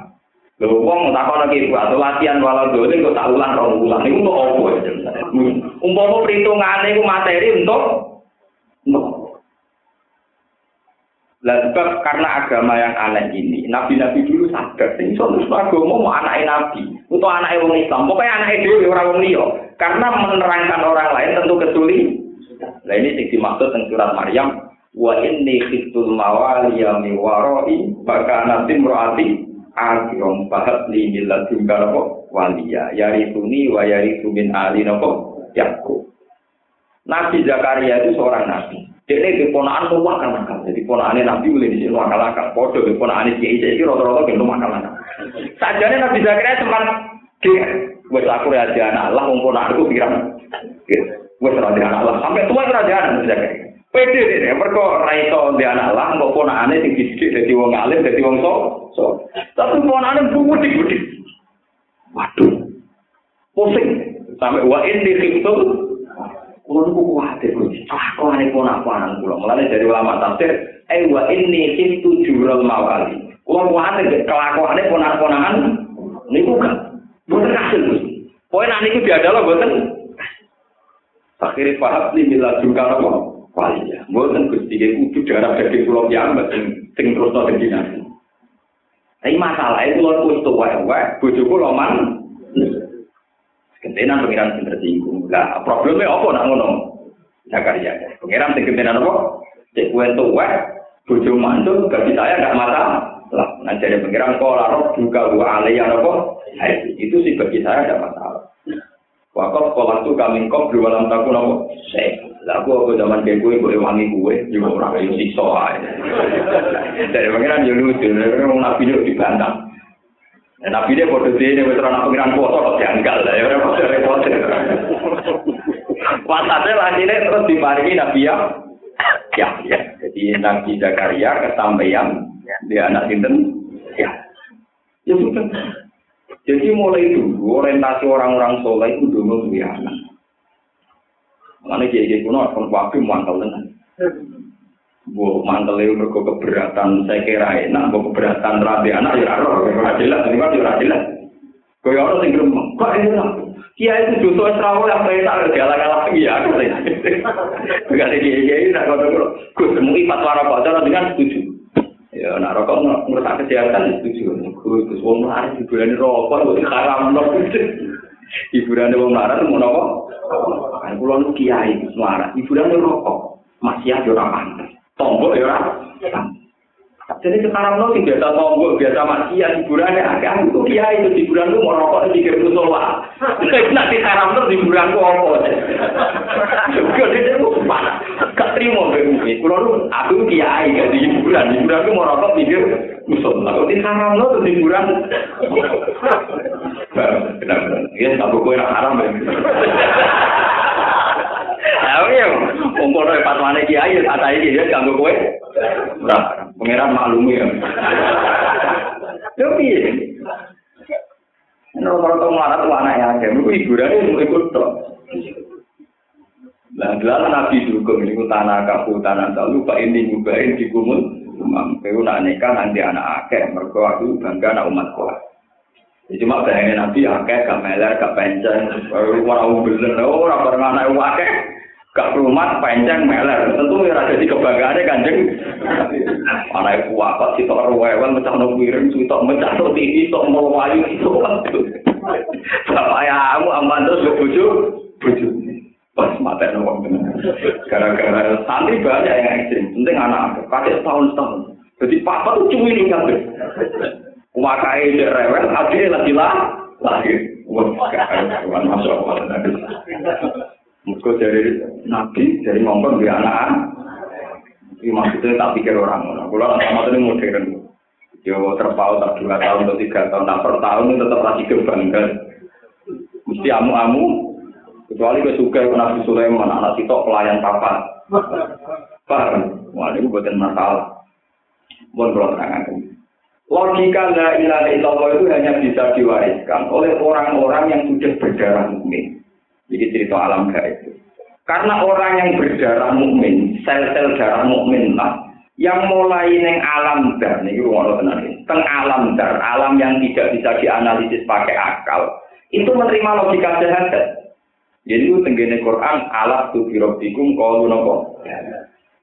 Lho wong takon lagi atau latihan walau dole kok tak ulang rong ulang iku untuk opo? Umpama perhitungane iku materi untuk untuk lah sebab karena agama yang aneh ini, nabi-nabi dulu sadar, ini suatu agama mau anaknya nabi, atau anaknya orang Islam, pokoknya anaknya dulu orang orang liya. Karena menerangkan orang lain tentu kesulit. Nah ini yang dimaksud tentang surat Maryam, wa inni khiftul mawaliya mi waroi, maka nanti merati akirom bahat li miladun karo waliya, yarituni wa yaritu min ali nopo yakub. Nabi Zakaria itu seorang nabi. Jadi di ponaan mau makan makan. Jadi ponaan nabi boleh disini makan makan. Podo di ponaan ini kiai jadi roto roto gitu makan makan. Saja ini nabi zakaria teman. Wes aku raja anak Allah, mau ponaan aku pikiran. Wes raja anak Allah. Sampai tua raja anak nabi zakaria. Pede deh, mereka raito di anak Allah, mau ponaan ini dikisi jadi wong alim, jadi wong so. So, tapi ponaan ini bumbu budi. Waduh, pusing. Sampai wah ini kiptum, Kulo niku kuwatir kok cakrane kok ora kula. Mulane dari ulama tafsir, ai wa inni khiftu jurul mawali. Kulo kuwatir nek kelakuane ponak-ponakan niku gak boten kasil. Poe nek niku diadalo boten Akhirnya paham nih milah juga apa? Paling ya, gusti dia kudu darah daging kula yang mesin ting terus nol tinggi nanti. Tapi masalah itu loh, gue tuh wae wae, gue cukup man. Kentenan pengiran sing tersinggung. Lah problemnya apa nak ngono? Zakaria. Pengiran sing kentenan apa? Cek kue tuwek, bojo mantul, bagi saya nggak masalah. Lah, nanti ada pengiran kok larok juga gua alaiya apa? Itu sih bagi saya ada masalah. Wakaf sekolah tuh kami kok dua dalam tahun apa? Saya, lah aku aku zaman kayak gue, gue wangi gue, juga orang yang siksa. Dari pengiran ya lucu, nabi itu dibantah. Dan Nabi dia bodoh dia ini veteran pengiran foto janggal lah ya repot repot. Wasatnya lagi ini terus diparingi Nabi ya. Ya, ya. Jadi Nabi Zakaria kesampaian dia anak sinten. Ya. Ya sudah. Jadi mulai dulu orientasi orang-orang soleh itu dulu punya anak. Mana kiai kuno kon waktu mantau dengan. Bu mantel itu mergo keberatan saya kira enak, bu keberatan rabi anak ya ora jelas, ini kan ora jelas. Kaya orang sing gremeng, kok enak. Kia itu justru esrawo yang saya tak galak-galak lagi ya. [laughs] Gak ada kiai-kiai, nak kau tahu, gus mungkin fatwa rokok, cara dengan setuju. Ya, nak rokok ngerusak kesehatan setuju. Gus, wong laris hiburan rokok, [laughs] gus haram loh. Hiburan wong laris mau nopo? Kan pulau kiai, semua hiburan rokok, masih ada orang pantas. Tombol ya. Jadi sekarang lo tidak biasa tombol biasa maksiat hiburannya agak itu dia itu hiburan lu mau rokok di kiri musola nanti sekarang tuh hiburan lu apa juga dia itu mana gak terima begini kalau lu aku kiai gak di hiburan. Hiburan lu mau rokok di kiri musola kalau di sekarang lo tuh hiburan. Benar-benar. Ya tak boleh haram ya Tapi ya, umpul dari patwane kiai, kata iki ya ganggu kowe. Nah, pengiran maklumi ya. Tapi, ini orang tua melarat tuh anak yang kayak gue hiburan ini ikut tok. Lah gelar nabi juga milik tanah kapu tanah tak lupa ini juga ini di kumul. Memang, kayak udah nanti anak akeh, mergo aku bangga anak umat kuat. Ya cuma bayangin nabi akeh, gak meler, gak pencet, orang-orang bener, orang pernah oh, anak akeh. Gak rumah panjang meler, tentu ya ada di kebanggaannya kanjeng. Mana itu apa sih tok rewel mecah no piring, tok mecah no TV, tok mau wayu itu kan. Bapak ya kamu aman terus bojo, bojo. Pas mata tenan. Gara-gara santri banyak yang ekstrim, penting anak kakek setahun setahun. Jadi papa tuh cumi nih kabeh. Wakai rewel, akhirnya lagi lah, lahir. Wah, masuk Allah. Mereka dari Nabi, dari ngomong di anak Ini maksudnya tak pikir orang. Kalau sama itu modern. Ya terpaut tak dua tahun atau tiga tahun. Nah per tahun tetap lagi kebanggaan. Mesti amu-amu. Kecuali ke suka Nabi Sulaiman, anak itu pelayan papa. Paham? Wah ini bukan masalah. Mohon kalau terangkan. Logika la ilaha illallah itu hanya bisa diwariskan oleh orang-orang yang sudah berdarah mukmin. Jadi cerita alam gaib. Karena orang yang berdarah mukmin, sel-sel darah mukmin lah, yang mulai neng alam dar, nih rumah tenang teng alam dar, alam yang tidak bisa dianalisis pakai akal, itu menerima logika sehat. Jadi itu tenggene Quran alat tu birobikum kalau nopo.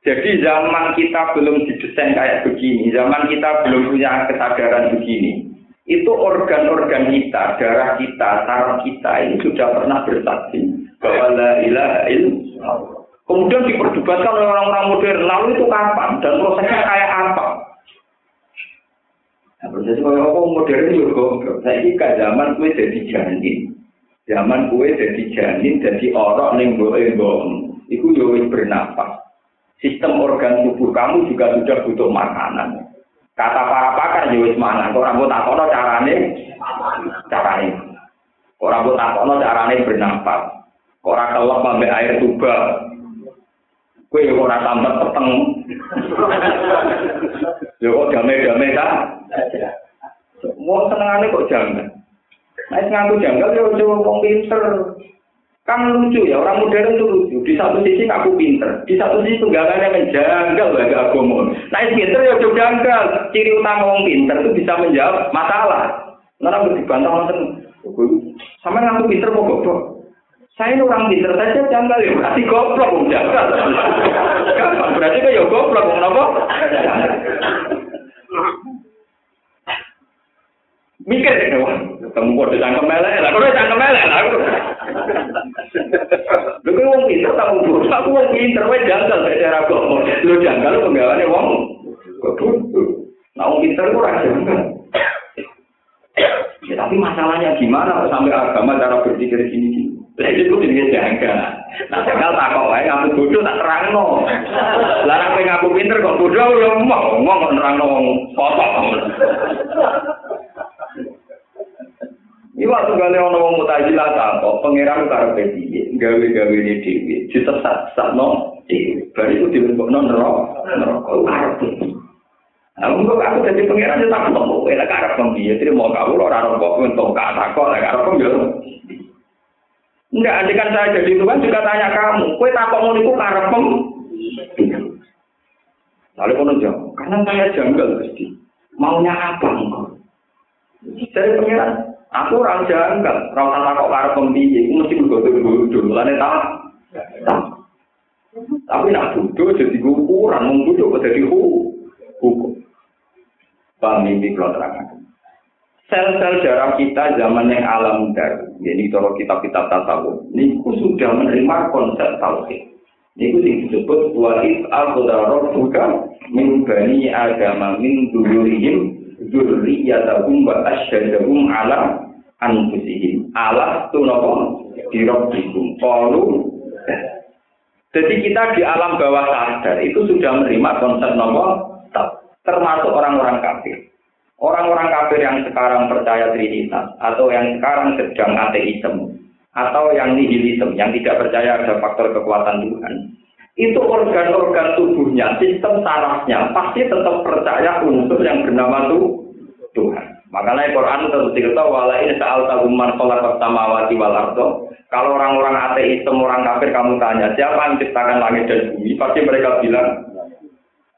Jadi zaman kita belum didesain kayak begini, zaman kita belum punya kesadaran begini, itu organ-organ kita, darah kita, saraf kita ini sudah pernah bersaksi bahwa la ilaha illallah. Kemudian diperdebatkan oleh orang-orang modern, lalu itu kapan dan prosesnya kayak apa? Nah, proses kayak apa modern juga Saya ini ke zaman kue jadi janin, zaman kue jadi janin, jadi orang yang boleh bohong, itu juga bernafas. Sistem organ tubuh kamu juga sudah butuh makanan. Kata para pakar ya wis mangan, kok rambut takono carane carane. Kok rambut takono carane bernafas. Kok ora kelep ambek air tuba. Kowe ora tambah peteng. Yo kok damai-damai ta? Wong senengane kok jangan. Nek ngaku janggal coba wong pinter. Kan lucu ya, orang modern itu lucu. Di satu sisi aku pinter, di satu sisi tunggakannya menjanggal bagi agama. Nah, pinter ya coba janggal. Ciri utama orang pinter itu bisa menjawab masalah. Nah, aku dibantah nonton. Sama ngaku pinter mau goblok. Saya ini orang pinter saja janggal ya, berarti goblok om janggal. [laughs] Gampang, berarti kan ya goblok om apa? Mikir ya, ketemu kode cangkem melek lah, kode cangkem melek lah. Lu kan wong pinter tak bodoh, aku wong pinter wae janggal nek cara agama. Lu janggal penggawane wong goblok. Nah wong pinter ora janggal. Ya, tapi masalahnya gimana sampai agama cara berpikir gini gini. Lah itu jenenge janggal. Nah, janggal tak kok wae ngaku bodoh tak terangno. Lah nek ngaku pinter kok bodoh ya mau ngomong kok nerangno wong kotok. Waktu kali ono wong mutajilah tak kok pangeran karepe piye gawe-gawe ini dewi, ditesat, tesat no, baru itu dibentuk no, nerok, nerok, aku harap Namun kok aku jadi pengirahan, ya tak kok, ya tak harap kok, ya tidak mau kau lho, harap kok, untuk kak tako, ya harap kok, ya. Enggak, andikan saya jadi itu kan juga tanya kamu, kue tako mau niku harap kok. Lalu kau nunggu, karena saya janggal, pasti. Maunya apa engkau? Jadi pengirahan, Aku orang janggal, orang tanpa kok karo pembiye, aku mesti bergodo-godo, lane tak. Tapi nak bodoh jadi ukuran, mau bodoh jadi hukum. Paham ini kalau terangkan. Sel-sel darah kita zaman yang alam dar, jadi kalau kitab-kitab tasawuf, ini sudah menerima konsep tauhid. Ini disebut wahid al-qudarok buka min bani agama min dzurriyyatahum wa asyhadahum ala anfusihim. Ala tu napa? Dirabbikum qalu jadi kita di alam bawah sadar itu sudah menerima konsep napa? Termasuk orang-orang kafir. Orang-orang kafir yang sekarang percaya trinitas atau yang sekarang sedang ateisme atau yang nihilisme yang tidak percaya ada faktor kekuatan Tuhan itu organ-organ tubuhnya, sistem sarafnya pasti tetap percaya unsur yang bernama Tuhan. Makanya Quran terus cerita wala ini saal tahuman kolak samawati wal ardo. Kalau orang-orang ateis, orang kafir kamu tanya siapa yang menciptakan langit dan bumi, pasti mereka bilang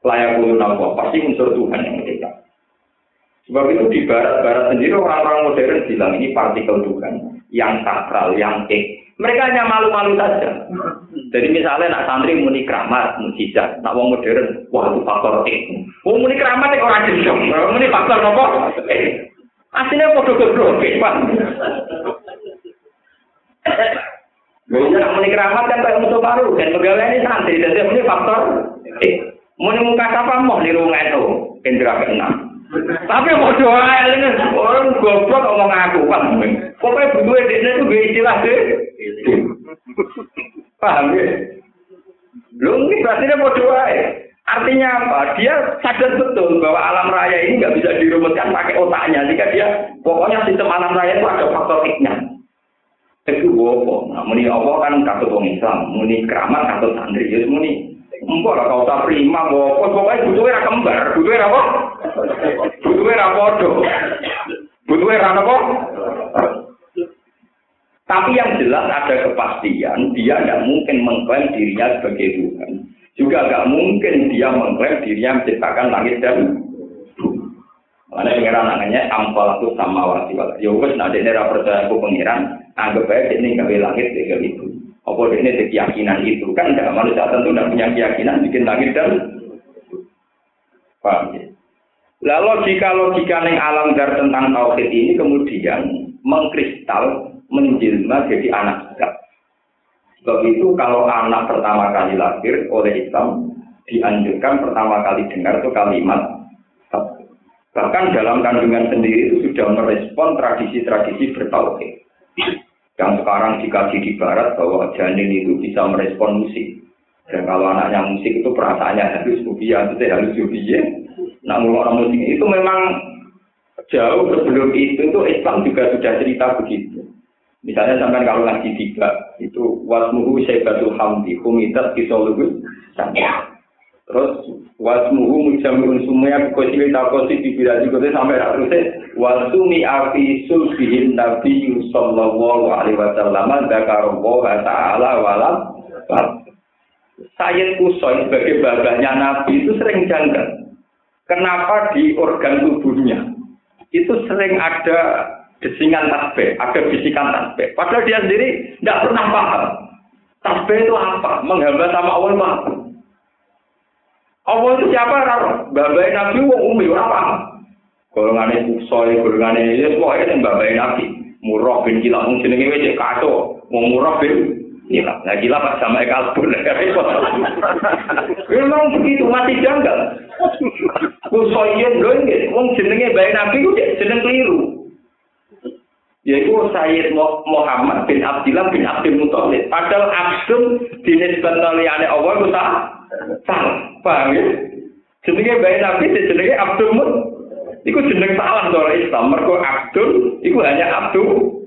layak Allah, pasti unsur Tuhan yang mencipta. Sebab itu di barat-barat sendiri orang-orang modern bilang ini partikel Tuhan yang sakral, yang ek, Mereka hanya malu-malu saja. Jadi misalnya nak santri muni keramat, mujizat, nak wong modern, wah itu faktor E. Wong muni keramat itu orang gendong, muni faktor apa? Aslinya podo goblok, Pak. Nak muni keramat kan kayak musuh baru, dan pegawai ini santri, jadi muni faktor E. Muni muka apa mau di rumah itu, indra keenam. Tapi mau doa ini orang goblok ngomong aku kan. Pokoknya berdua dia itu gue istilah deh. Paham ya? Lu ini berarti mau doa ya. Artinya apa? Dia sadar betul bahwa alam raya ini nggak bisa dirumuskan pakai otaknya. Jika dia pokoknya sistem alam raya itu ada faktor X-nya. Itu apa? Nah, muni Allah kan katut orang Islam, muni keramat katut santri, ya muni Mbok lah kau tak prima, mbok pokoknya butuhnya ra kembar, butuhnya apa? Butuhnya ra podo. Butuhnya ra apa? Tapi yang jelas ada kepastian, dia tidak mungkin mengklaim dirinya sebagai Tuhan. Juga nggak mungkin dia mengklaim dirinya menciptakan langit dan Mana pengiran namanya ampal itu sama wati wala. Ya wes nanti ini percaya aku pengiran, anggap aja ini gawe langit tiga itu. Apa ini ada keyakinan itu kan tidak manusia tentu tidak punya keyakinan bikin langit dan paham ya? Lalu jika logika neng alam dar tentang tauhid ini kemudian mengkristal menjelma jadi anak kita. Sebab itu kalau anak pertama kali lahir oleh Islam dianjurkan pertama kali dengar itu kalimat Bahkan dalam kandungan sendiri itu sudah merespon tradisi-tradisi bertauhid. Yang sekarang dikaji di barat bahwa janin itu bisa merespon musik. Dan kalau anaknya musik itu perasaannya harus subia, itu harus subia. Namun orang musik itu memang jauh sebelum itu, itu Islam juga sudah cerita begitu. Misalnya sampai kalau ngaji tiga, itu wasmuhu syaibatul hamdi, humidat kisoluhu, Terus wasmuhu mujamul sumya kosi ta kosi dibira juga sampai terus wasumi afi sulbihin nabi sallallahu alaihi wasallam dzakarallaha ta'ala walam Sayyid Kusoi sebagai babahnya Nabi itu sering janggal. Kenapa di organ tubuhnya itu sering ada desingan tasbih, ada bisikan tasbih. Padahal dia sendiri tidak pernah paham. Tasbih itu apa? Menghamba sama Allah? Allah itu siapa? Babai Nabi wong umi ora paham. Golongane kusoi, golongane ya pokoke sing babai Nabi. Murah bin Kilab mung jenenge wis kato. Wong murah bin Kilab. Nah Kilab pas sama kalbur [laughs] repot. Memang begitu mati janggal. Kusoi yen lho wong jenenge babai Nabi ku jeneng keliru. yaitu Sayyid Muhammad bin Abdillah bin Abdul Muthalib. Padahal Abdul dinisbatkan oleh Allah itu Paham ya? Jenenge bayi Nabi jenenge Abdul Mut. Iku jeneng salah cara Islam. Mergo Abdul iku hanya Abdul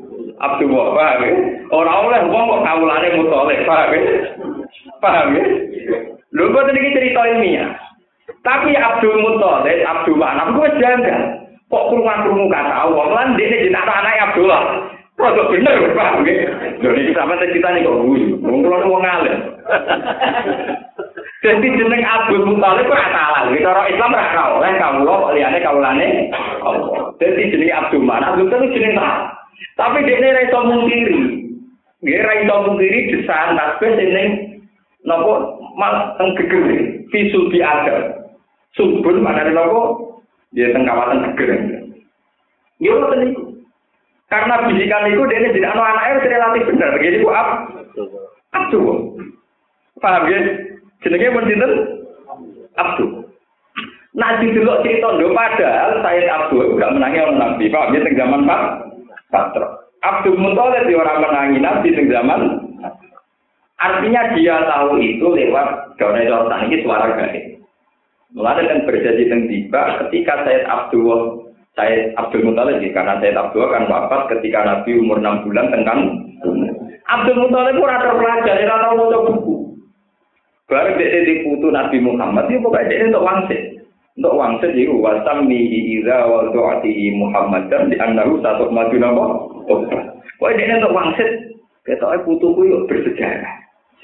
Abdul paham ya? Ora oleh wong kok kawulane Muthalib, paham ya? Paham ya? Lho kok iki cerita ilmiah. Tapi Abdul Muthalib, Abdul Manaf kuwi janggal. Kok kurungan-kurungan kata Allah, lan dene jeneng anak Abdullah. Kok bener, Pak. Lho iki sampe kita nih kok guyu. Wong wong alim. [laughs] Jadi jeneng Abdul Muthalib ora salah. Cara Islam ora kau, oleh kawula liyane kawulane Allah. Jadi jeneng Abdul Manaf itu jeneng salah. Tapi dekne ra iso mungkiri. Nggih ra iso mungkiri desahan tasbih jeneng napa mal teng geger visul bi ada. Subun maknane napa dia teng kawasan geger. Ya ngoten. Karena bisikan itu dia tidak anak anaknya relatif benar. Jadi ku ab, abdu. Paham ya? Jenenge pun sinten? Abdu. Nah dulu cerita ndo padahal saya Abdu enggak menangi orang Nabi. Paham ya teng zaman Pak Patro. Abdul Muthalib di orang menangi Nabi teng zaman Artinya dia tahu itu lewat daunnya orang ini suara gaib. Mulai kan berjanji teng tiba ketika Sayyid Abdul Sayyid Abdul Muthalib karena Sayyid Abdul kan wafat ketika Nabi umur 6 bulan tengkan Abdul Muthalib pun ada pelajar, dia tahu mau buku. Baru dia di putu Nabi Muhammad, dia pokoknya dia untuk wangsit. Untuk wangsit itu wasam mihi iza wa do'ati Muhammad dan di andaru satu maju nama. Pokoknya dia untuk wangsit. Kita putuku yuk bersejarah.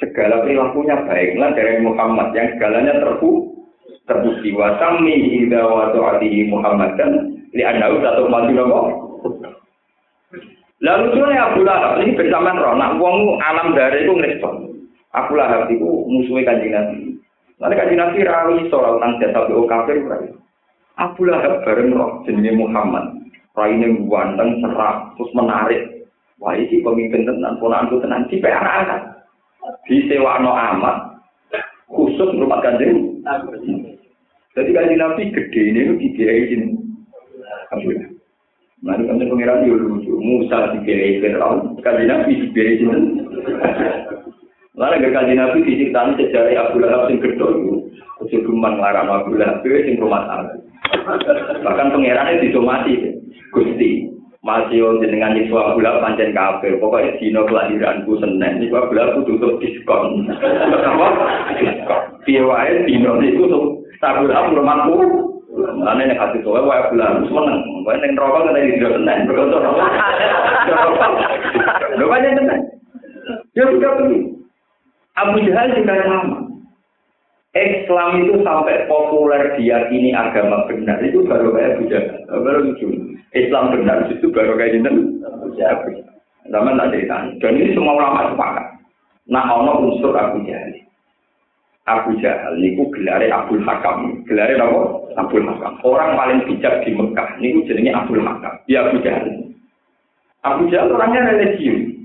Segala perilakunya baiklah dari Muhammad yang segalanya terbu terbukti wasami ida wa Muhammad dan li anau satu mati nopo Lalu lucunya Abu Lahab ini bersamaan roh, nak wong alam dari itu ngerespon. Abu Lahab itu musuhnya kanjeng Nabi. Lalu kanjeng Nabi rawi soal tentang jasa BO kafir Abu Lahab bareng roh jenenge Muhammad. Raine ganteng, serak, terus menarik. Wah, ini pemimpin tenan, ponakku tenan, di anak-anak. Disewakno amat, khusus rumah kanjeng. Jadi kanjeng Nabi gede ini dibiayai. Abu Lahab. Mari kami pengiran di lucu, Musa diberi Fir'aun, kali Nabi diberi sini. Lalu ke kali Nabi diceritakan sejarah Abu Lahab yang gedor itu, kecil kuman ngarang Abu Lahab itu yang rumah tangga. Bahkan pengirannya disomasi, Gusti. Masih dengan Yesus Abu Lahab pancen kafir, pokoknya dino kelahiranku senen, ini Abu Lahab tutup diskon. Apa? Diskon. Piawai dino itu Abu Lahab rumahku Ane nek hati tuwa wae bulan seneng. Wae ning kan iki tidak seneng. Berkotor. Lho banyak seneng. Ya sudah pergi. Abu Jahal juga sama. Islam itu sampai populer diyakini agama benar itu baru kayak Abu Jahal. Baru lucu. Islam benar itu baru kayak jinten. Zaman tak cerita. Dan ini semua ulama sepakat. Nah, ono unsur Abu Jahal. Abu Jahal niku gelare Abdul Hakam. Gelare apa? Abdul Hakam. Orang paling bijak di Mekah niku jenenge Abdul Hakam. Ya Abu Jahal. Abu Jahal orangnya religius.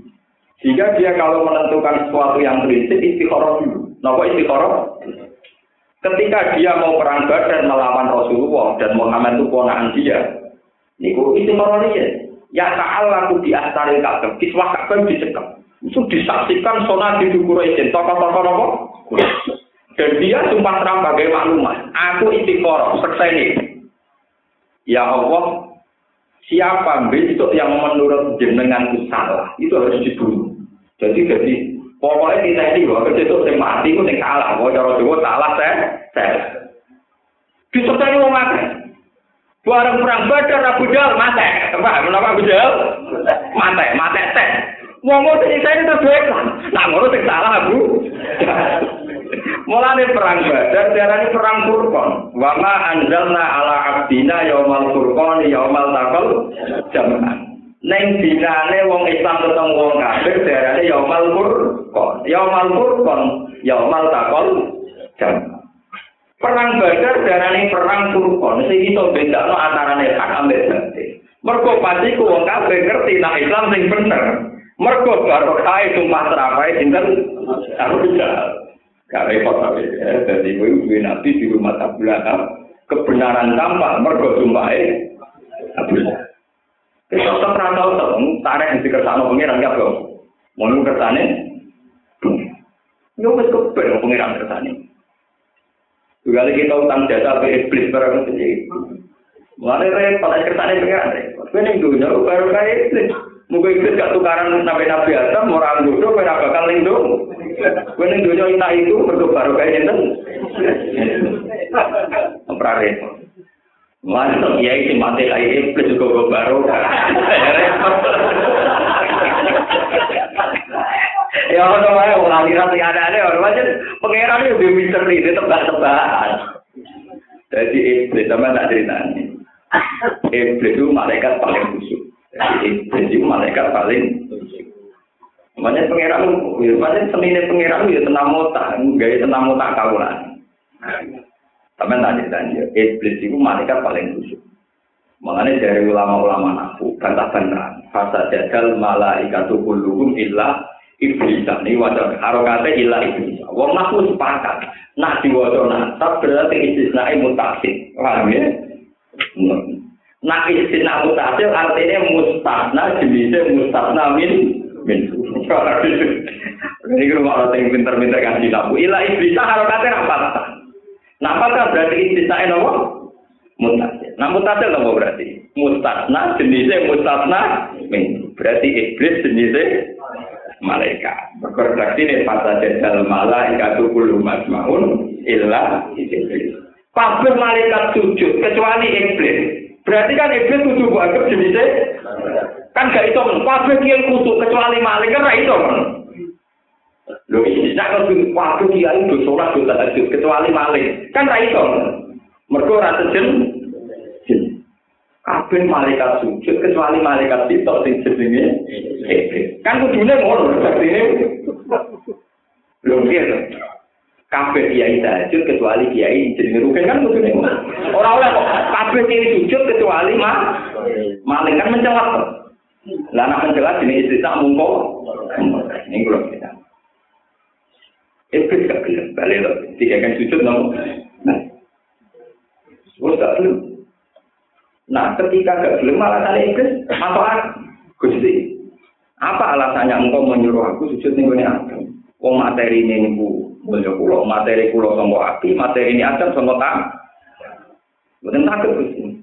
Jika dia kalau menentukan sesuatu yang prinsip istikharah dulu. Napa istikharah? Ketika dia mau perang Badar melawan Rasulullah dan Muhammad itu ponakan dia, niku istikharah dia. Ya ta'ala aku di astaril Ka'bah, kiswah. Itu disaksikan sonat di Quraisy, tokoh-tokoh apa? Dan dia sumpah terang bagai maklumat. Aku istiqoroh, sekseni. Ya Allah, siapa besok yang menurut jenenganku salah, itu harus dibunuh. Jadi, jadi pokoknya kita ini bahwa besok yang mati itu yang salah. Bahwa cara Jawa salah, saya, saya. Disertai mau mati. Barang perang badar Abu Jahal mati. Apa? Menapa Abu Jahal? Mati, mati teh. Wong ngono sing saya itu baik. Nah ngono sing salah Abu. [laughs] Mulane perang Badar diarani perang Furqan. Wa ma anzalna ala abdina yaumal furqan yaumal taqal jam'an. Neng dinane wong Islam ketemu wong kafir diarani yaumal furqan. Yaumal furqan yaumal taqal jam'an. Perang Badar diarani perang Furqan. Sing iso bedakno antarane hak ambek batil. Mergo pasti ku wong kafir ngerti nek Islam sing bener. Mergo barokah sumpah terapai sinten Abu Jahal. Gak repot tapi ya. Jadi gue nabi di rumah tabulata kebenaran tampak mergo sumpahe Abu Kita tetap rantau tetap tarik di kersane pengiran ya bro. Mau kersane? Yo wis kepen pengiran kersane. Juga kita utang jasa ke iblis barang itu. Mulai repot kersane pengiran repot. Gue ning dunia baru kayak iblis. Mungkin iblis gak tukaran nabi-nabi Adam, orang bodoh, ora bakal lindung. Gue ning dunia ina itu baru kayak enten. Ora Mana ya itu mati kayak iblis juga baru. Ya ono wae wong aliran sing ada-ada ono wae pangeran yo misteri tebak-tebakan. Jadi iblis sama tak ceritanya. Iblis itu malaikat paling busuk. Iblis itu malaikat paling Makanya pangeran, makanya senine pangeran ya tenang mota, gaya tenang mota kaulan. Tapi tak cerita iblis itu malaikat paling khusyuk. Makanya dari ulama-ulama nafu, bantah-bantahan. Fasa jadal malaikatu kulluhum illa iblis. Ini wajah harokatnya illa iblis. Wong nafu sepakat. Nah diwajah nasab berarti istisnai mutasid. Paham ya? Nah istisna mutasid artinya mustasna jenisnya mustasna min min. Ini kalau mau yang pinter-pinter kasih labu. Ila iblis harokatnya apa? Nah, apakah berarti istisna apa? Mutasil. Nah, mutasil apa berarti? Mustasna jenisnya mustasna min. Berarti iblis jenisnya malaikat. Berkoreksi ini pada jadal malaikat kullu masmaun illa iblis. Kabeh malaikat sujud kecuali iblis. Berarti kan iblis kudu anggap jenisnya kan gak itu kabeh kiai kudu kecuali malaikat ra itu. Lho iki nek kudu kabeh kiai do salat do tahajud kecuali malaikat kan ra itu. Mergo ra sejen. kabeh malaikat sujud kecuali malaikat itu sing jenenge. Kan kudune ngono artine. Belum dia kabeh kiai sujud kecuali kiai jenenge rugen kan kudune. Ora oleh kok kabeh kiai sujud kecuali mah malaikat mencelak. Lah nek mencelak jenenge istri mungko. Ini kalau kita. Iblis gak gelem balik loh. Tiga kan sujud nopo. Nah, gak gelem. Nah, ketika gak gelem alasan iblis apa? Gusti, apa alasannya engkau menyuruh aku sujud nih gue Adam? Oh materi ini bu, mulya kulo, materi kulo sama api, materi ini Adam sama tak. Bukan takut Gusti.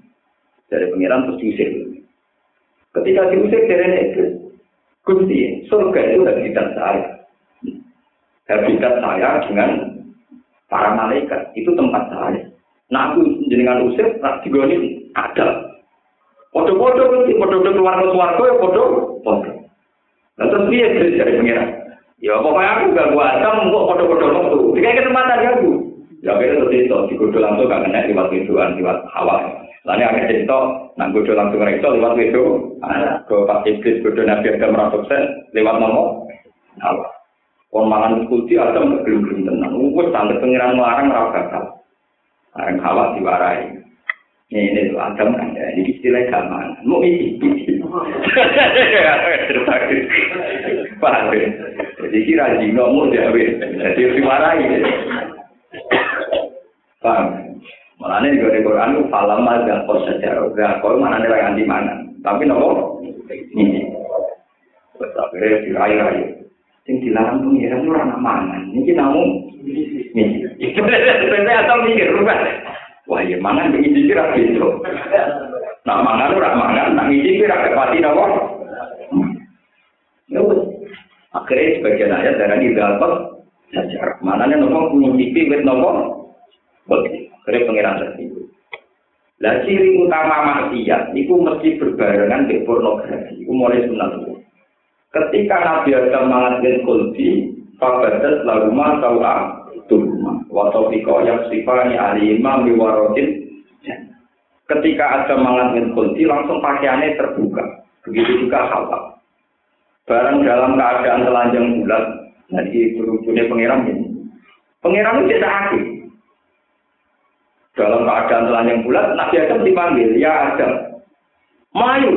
Dari pengiran terus diusir. Ketika diusir dari iblis, Gusti, surga itu habitat saya. Habitat saya dengan para malaikat. Itu tempat saya. Nah aku jenengan usir, tak digoni ada. Podo-podo nanti, podo-podo keluar ke suarga ya podo, podo. Nah terus dia dari pengiran. Ya pokoknya aku gak gua asam, kok podo-podo waktu. Jika kesempatan ya bu. Ya kira terus itu, digodo langsung gak kena lewat pintuan, lewat hawa. Lalu agak cerita, nang godo langsung itu lewat itu, ke pas iblis godo nabi Adam merasuksen lewat nomor, hawa. Kon mangan kulti Adam gelem-gelem tenang. Wes sampe pengiran melarang ora bakal. Areng hawa diwarai. Ini ini Adam kan ya, ini istilah gaman. Mau isi, Paham? Jadi kira jino mau jawe, jadi diwarai. Paham? Malah ini juga di Quran itu falam ada kos sejarah. Gak kau mana nih anti mana? Tapi nopo ini. Akhirnya dirai-rai. Yang dilarang pengiran itu orang mangan. Ini namun ini. Itu sebenarnya atau mikir bukan? Wah ya mangan begini kira gitu. Nah mangan ora mangan, nak ngisi kira kepati nopo. Ya Akhirnya sebagian ayat darah ini dapat sejarah. Mana nih nopo ngicipi wit nopo? Begitu. Akhirnya pengiran tersebut. Lah ciri utama maksiat itu mesti berbarengan dengan pornografi. Itu mulai sunat Ketika Nabi Adam mengatakan kulti, fabadat laguma tawa turma. Watopiko yang sifani alimah miwarotin. Ketika Adam mengatakan kulti, langsung pakaiannya terbuka. Begitu juga Hawa. Barang dalam keadaan telanjang bulat, jadi berujungnya pengiram ini. Pengiram itu tidak aktif dalam keadaan telanjang bulat, Nabi Adam dipanggil, ya Adam. Mayu,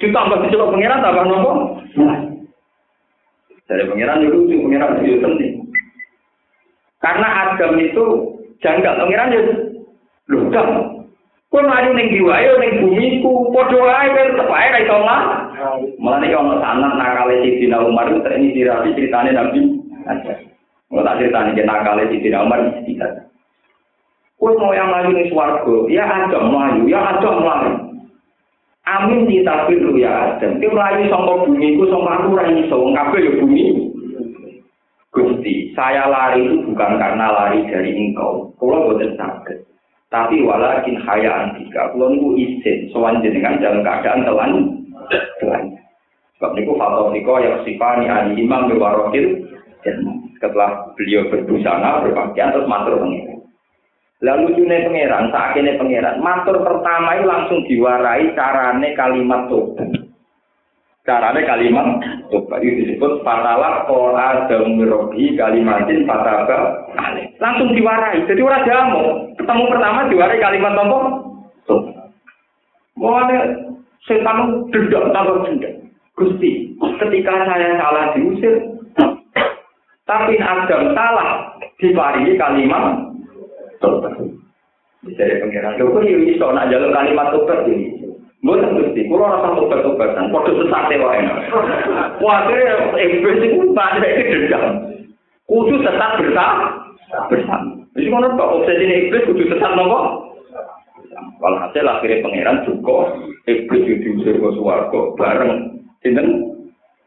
ditambah dicelok pengiran, tambah nopo. Dari pengiran itu lucu, pengiran itu penting. Karena Adam itu janggal, pengiran itu ludah. Kau maju neng jiwa, ayo neng bumi ku, podo aja, tetap aja kayak tolak. Malah nih kalau sanat nakale si Dina Umar itu ini dirapi ceritanya Nabi. Mau tak ceritanya nakale si Dina Umar itu. Kue mau yang melayu nih suarga, ya ada melayu, ya ada melayu. Amin ditafir lu ya Adam. Dia melayu sama bumi, ku sama aku rai so, ngapain ya bumi? Gusti, saya lari itu bukan karena lari dari engkau. Kalau buatan sakit. Tapi walakin haya antika. Kalau niku izin, soal jenengan dalam keadaan telan. Telan. Sebab niku fatofiko yang sifani ali imam bewarokil. Setelah beliau berbusana, berpakaian, terus matur pengiran. Lalu lucunya pangeran, sakitnya pangeran. Matur pertama itu langsung diwarai carane kalimat tobat. Carane kalimat tobat itu disebut fatalah ko adam mirobi kalimatin fataba Langsung diwarai. Jadi orang jamu. Ketemu pertama diwarai kalimat apa? Tobat. Mulanya setan dendam tambah dendam. Gusti, ketika saya salah diusir, [coughs] tapi Adam salah diwarai kalimat tobat. Jadi pengiran, lho kok iso nak jalur kalimat tobat ini. Mboten Gusti, kula rasa tobat-tobatan, padha sesate wae. Wah, akhirnya iblis itu banyak iki dendam. Kudu tetap bersama. Bersama. Jadi ngono kok obsesi iblis kudu tetap nopo? Kalau hasil akhirnya pangeran juga iblis itu diusir ke suarga bareng sinten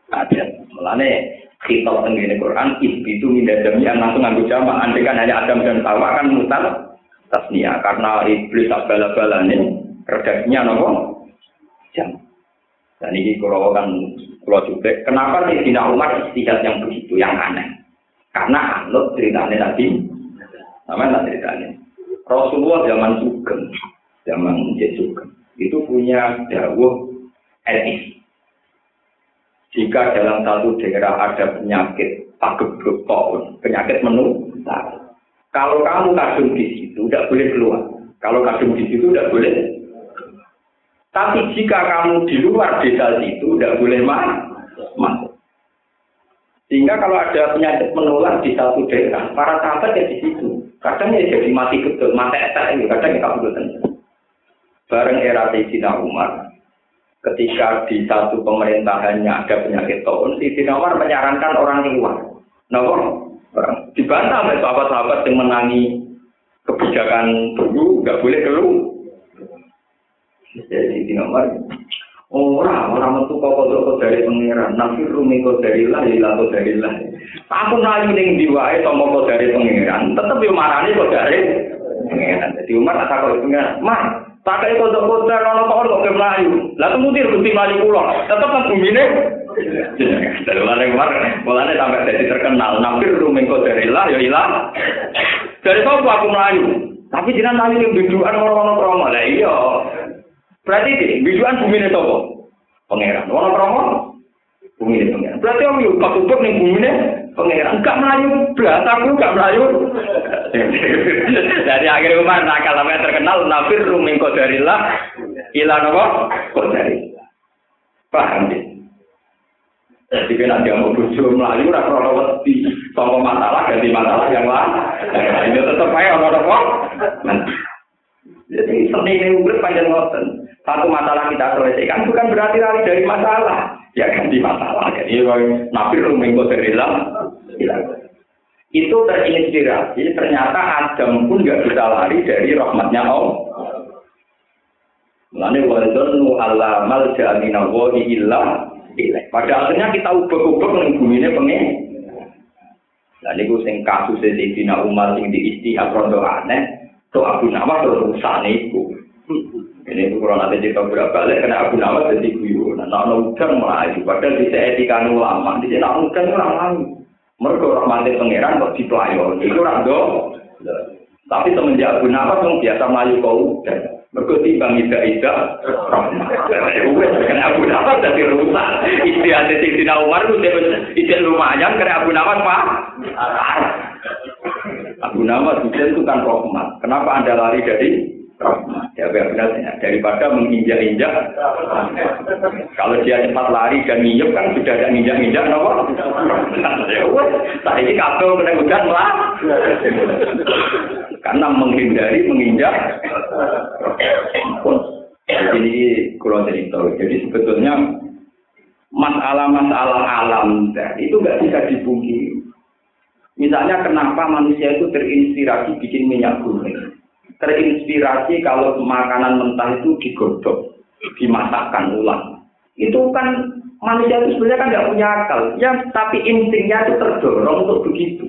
ada melane kita tenggine Quran itu minda yang langsung nganggo jamaah andai kan hanya Adam dan Hawa kan mutar tasnia. Karena iblis tak bala-balane redaksinya nopo? Jam. Dan ini kalau kan kalau juga kenapa sih Dina Umar istihad yang begitu yang aneh? Karena anut ceritanya Nabi. Namanya ceritanya? Rasulullah zaman sugeng zaman sugeng. Itu punya dawuh etis. Jika dalam satu daerah ada penyakit pagebluk penyakit menular. Kalau kamu kadung di situ, tidak boleh keluar. Kalau kadung di situ, tidak boleh. Tapi jika kamu di luar desa itu, tidak boleh masuk. Sehingga kalau ada penyakit menular di satu daerah, para sahabat ya di situ. Kadang ya jadi mati betul, mati ini, kadang ya kabur Bareng era Sayyidina Umar, ketika di satu pemerintahannya ada penyakit tahun, Sayyidina Umar menyarankan orang keluar. Nah, orang dibantah oleh sahabat-sahabat yang menangi kebijakan dulu, nggak boleh keluar. Jadi Sayyidina Umar, orang orang itu kok dari pangeran, nabi rumi kok dari lah, ilah kok dari lah. Aku naik ning diwae tomo kok dari pangeran, tetap yo marani kok dari pangeran. Jadi Umar tak kok pangeran, mah Pakai kodok kodok kalau kau kok ke Melayu, lalu mutir bukti Melayu pulau, tetap kan bumi ini. Dari mana kemarin, mulanya sampai jadi terkenal, nampir rumeng dari lah, ya ilah. Dari kau aku Melayu, tapi jangan nanti yang biduan orang-orang promo lah iya. Berarti ini biduan bumi ini sopo, pangeran, orang promo, bumi ini pangeran. Berarti om yuk, pas ubek nih bumi ini pangeran, enggak Melayu, berarti aku enggak Melayu. Dari akhir Umar nakal namanya terkenal nafir ruming kodarillah ilah nopo kodari. Paham ya? Jadi kan ada mau bujuk melayu, ora krono wedi, sama masalah ganti masalah yang lain. Ini tetap aja ono nopo. Jadi seni ini urip panjang ngoten. Satu masalah kita selesaikan bukan berarti lari dari masalah. Ya ganti masalah. Jadi nafir ruming kodarillah ilah itu terinspirasi ternyata Adam pun nggak bisa lari dari rahmatnya Allah. Mulane wadzannu alla malja minallahi illa ilaih. Pada akhirnya kita ubah-ubah ning bumine pengen. Lah niku sing kasus Sayyidina Umar sing diistihad rondo aneh, to Abu Nawas terus usane iku. Ini itu kalau nanti cerita berapa kena Abu Nawas jadi guyon. Nah, nah, udah mulai. Padahal di etika ulama, di sana udah mulai. Mereka rahmatin pangeran kok diplayon. Itu rando. Tapi semenjak Abu Nawas yang biasa melayu kau dan mereka timbang ida ida karena Abu Nawas jadi rusak. Istiadat Sayyidina Umar itu ide lumayan karena Abu Nawas pak. Abu Nawas itu kan rahmat. Kenapa anda lari dari Ya benar daripada menginjak-injak. Kalau dia cepat lari dan nyiup kan sudah ada injak-injak, nopo. Ya Saya ini kabel kena hujan lah. Karena menghindari menginjak. Jadi kurang cerita. Jadi sebetulnya masalah-masalah alam itu nggak bisa dipungkiri. Misalnya kenapa manusia itu terinspirasi bikin minyak goreng terinspirasi kalau makanan mentah itu digodok, dimasakkan ulang. Itu kan manusia itu sebenarnya kan nggak punya akal, ya tapi instingnya itu terdorong untuk begitu.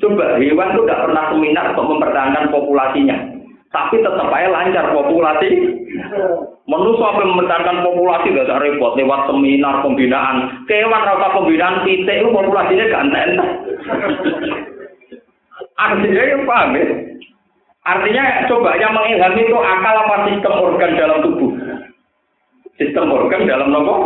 Coba hewan itu nggak pernah seminar untuk mempertahankan populasinya, tapi tetap aja lancar populasi. Manusia apa mempertahankan populasi gak usah repot lewat seminar pembinaan. Kewan rata pembinaan titik itu populasinya ganteng. [laughs] Artinya yang paham ya? Artinya coba yang mengilhami itu akal apa sistem organ dalam tubuh? Sistem organ dalam nopo?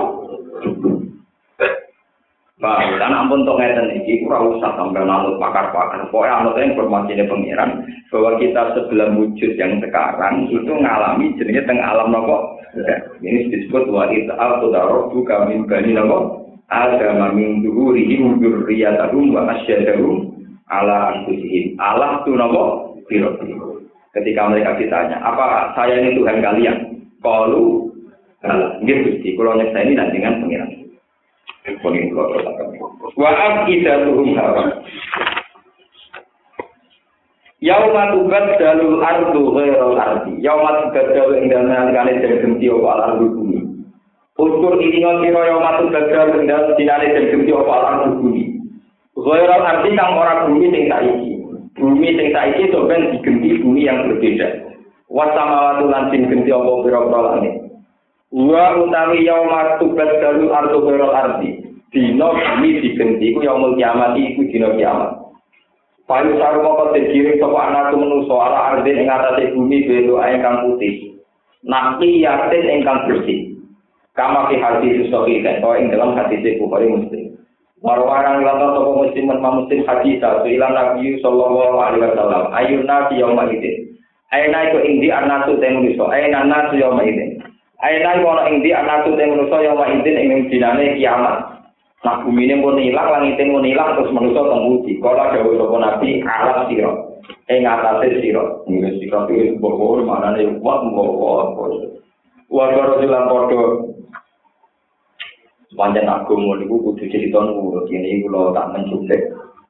Bah, dan ampun untuk ngeten ini, kurang usah sampai namun pakar-pakar. Pokoknya anut yang informasinya pengiran bahwa kita sebelum wujud yang sekarang itu ngalami jenisnya tengah alam nopo. Ini disebut wa ita'al tudarok buka min bani nopo. Ada mamin duhurihim wa asyadahum ala anfusihim. Allah tu nopo biro Ketika mereka ditanya, apa saya ini Tuhan kalian? Kalau Nggih Gusti, kula nyeksa ini nanti dengan pengiran. Pengin kula Wa afidatuhum hawa. Yauma tubaddalu ardu ghairal ardi. Yauma tubaddalu ing dalem nalikane den genti apa bumi. Utur ini sira yauma tubaddalu ing dalem dinane den genti apa ardu bumi. Ghairal ardi kang ora bumi sing saiki. Bumi sing saiki to ben digenti bumi yang berbeda. Wasamawatu lan sing genti apa pira-pira langit. Wa utawi yauma tubat dalu ardo biro ardi. Dino bumi digenti ku yaumul kiamat iku dino kiamat. Payu saru moko terkiring sapa anak menusa ala ardi ing atase bumi belo ae kang putih. naqiyatin ingkang bersih. Kama fi hadis sahih kan ing dalam hadis Bukhari Muslim. Marwanan lantas toko muslim menma muslim hadis satu ilan nabi sallallahu alaihi wasallam. Ayun nabi yang mahidin ayna itu indi anatu temuniso ayna nabi yang mahidin ayna itu ono indi anatu temuniso yang mahidin ing dinane kiamat. Nah bumi ini pun ilang langitin pun hilang terus manusa tembuti Kala jauh toko nabi alam siro ing atase sira ngene sira iki bohong manane kuat mbok kok wa karo dilan padha Panjang agama niku kudu cerita nurut ini kalau tak menculik.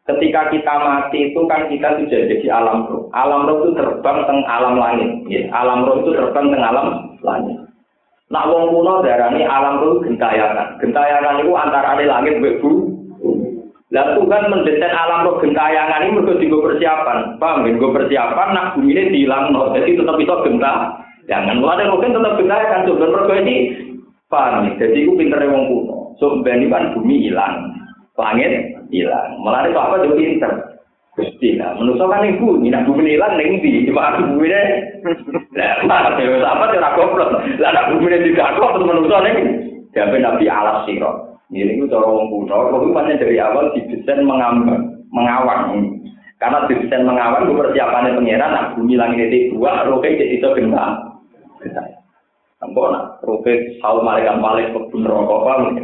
Ketika kita mati itu kan kita sudah jadi alam roh. Alam roh itu terbang teng alam langit. Ya. Alam roh itu terbang teng alam langit. Nak wong kuno darani alam roh gentayangan. Gentayangan itu antara langit mbek Lah Tuhan mendesain alam roh gentayangan ini mergo digo persiapan. Paham ya? persiapan nak bumi ini dihilang. Jadi tetap bisa genta. Jangan mulai mungkin tetap gentayangan. Coba mergo ini paham ya? Jadi itu pinter wong kuno. So ini kan bumi hilang, langit hilang. Malah itu apa jadi pinter. Gusti lah, menurut kan ibu, ini bumi hilang neng di, cuma aku bumi deh. Lah, ya apa cara goblok? Lah, nak bumi deh tidak kok, terus menurut neng. Jadi nabi alas siro. Ini itu cara orang kuno, itu banyak dari awal didesain mengambang, mengawang. Karena didesain mengawang, persiapannya pengiran, nah bumi langit itu dua, roke jadi itu gentar. Engkau nak roke saul malaikat malik kebun rokok apa?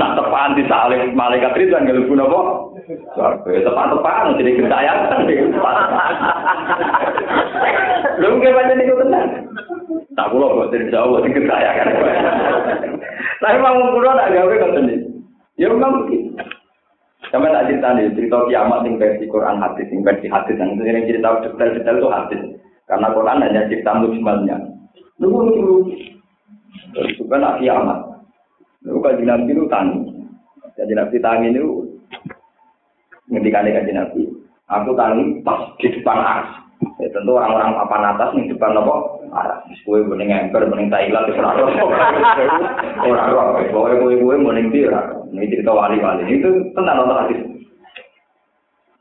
Nak tepaan di salib malaikat itu kan gelebun apa? Tepan tepan jadi gentayangan. Lu nggak baca nih tenang. Tak buat dari jauh di gentayangan. Tapi mau pulau tak gawe kan tadi. Ya memang begitu. Sampai tak cerita nih, cerita kiamat yang versi Quran hadis, yang versi hadis, yang yang cerita detail-detail itu hadis. Karena Quran hanya cerita mujmalnya. Lucu itu kan nak kiamat. Lalu kaji nabi itu tani. Kaji nabi tani itu ngendikannya kaji nabi. Aku tani pas di depan ars. Ya, tentu orang-orang papan atas di depan apa? Aras. Kue bening ember, bening Thailand, orang roh. [laughs] Pokoknya kue kue bening dia. Ini cerita wali-wali. Itu tenang nonton hadis.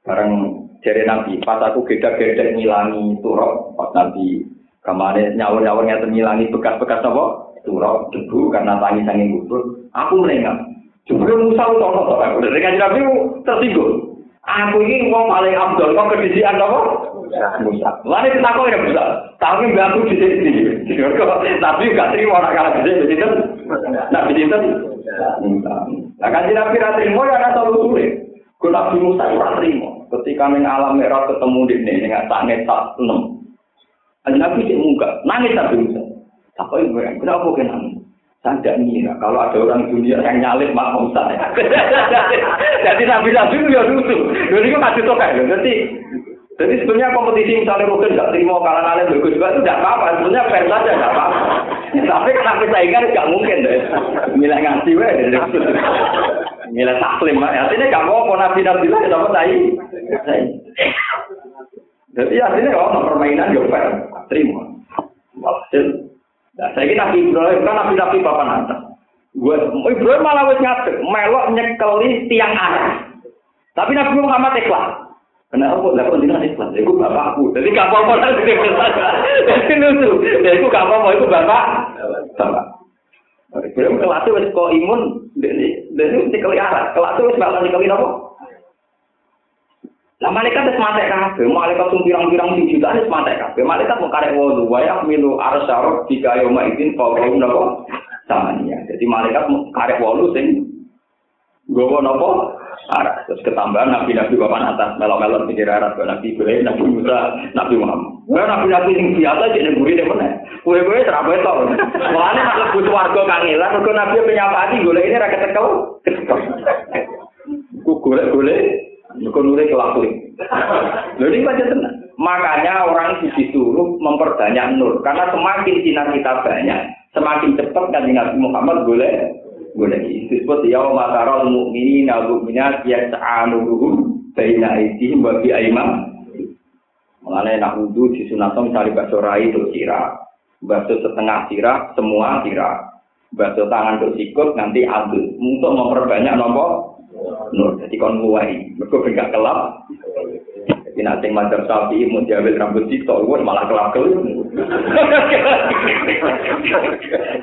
Bareng jari nabi, pas aku geda-geda ngilangi turok, pas nabi kemarin nyawur-nyawur ngeten ngilangi bekas-bekas apa? Surau debu karena tangi sanging kubur aku melengah jebule Musa utawa to aku dengan Nabi tersinggung. Aku ini wong paling abdul kok kedisian apa? Musa. Lane ditakok ya Musa. Tapi mbak aku di sini tapi gak terima orang kalah di sini Nabi itu Nah kan Nabi ra trimo ya ana telu sulit. Kau Nabi Musa ora trimo ketika ning alam merah ketemu di dengan sange tak enam. Nabi cek muka nangis Nabi Musa apa ibu yang kenapa kena? Saya tidak ngira kalau ada orang dunia yang nyalip mak Musa. [laughs] Jadi nabi nabi itu ya lucu. Jadi itu masih tokai. Jadi jadi sebenarnya kompetisi misalnya mungkin nggak terima kalah kalah bagus juga itu tidak apa-apa. Sebenarnya fair saja tidak apa-apa. [laughs] Tapi kenapa saya ingat nggak mungkin deh. Milah ngasih weh. [laughs] Milah taklim. Artinya nggak mau nabi nabi lah dapat saya. Jadi artinya kalau permainan ya fair. Terima. Walhasil Nah, saya kira Nabi Ibrahim kan Nabi Nabi Bapak Nata. Gue Ibrahim malah wes ngadeg, melok nyekeli tiang arah. Tapi Nabi Muhammad ikhlas. Kenapa kok lah dengan ikhlas? Iku bapakku. Jadi gak apa-apa lah jadi Jadi lucu. Jadi iku gak apa-apa, iku bapak. Bapak. Ibrahim kelasnya wes kok imun, jadi nyekeli arah. Kelasnya wes malah nyekeli apa? Nah malaikat wis mate kabeh, malaikat sing pirang-pirang sing juta wis mate kabeh. Malaikat mau karek wudu wa ya milu arsyarab jika yauma idzin fawqahum napa samania. Jadi malaikat karek wudu sing gowo napa arah terus ketambahan nabi-nabi papan atas melo-melo pikir arah nabi Ibrahim, nabi Musa, nabi Muhammad. Wah nabi-nabi sing biasa jadi nyeburi deh mana? Kue-kue terabai tau. Mulane nak lebu warga kangelan, mergo nabi penyapati golek ini ra ketekel. Ku golek-golek Mereka nulis kelakuin. Ini baca tenang. Makanya orang itu disuruh memperbanyak nur. Karena semakin sinar kita banyak, semakin cepat kan Nabi Muhammad boleh boleh disebut ya matarul mukminin wal minat yas'anuhum baina aydihim wa bi aymam Mengenai nak wudhu di sunatong cari bakso rai itu sirah, bakso setengah sirah, semua sirah, bakso tangan untuk sikut nanti adul untuk memperbanyak nomor nur. Jadi kon nguwai, mergo gak kelap. Jadi nanti macam sapi mau diambil rambut sitok, gue malah kelap kelip.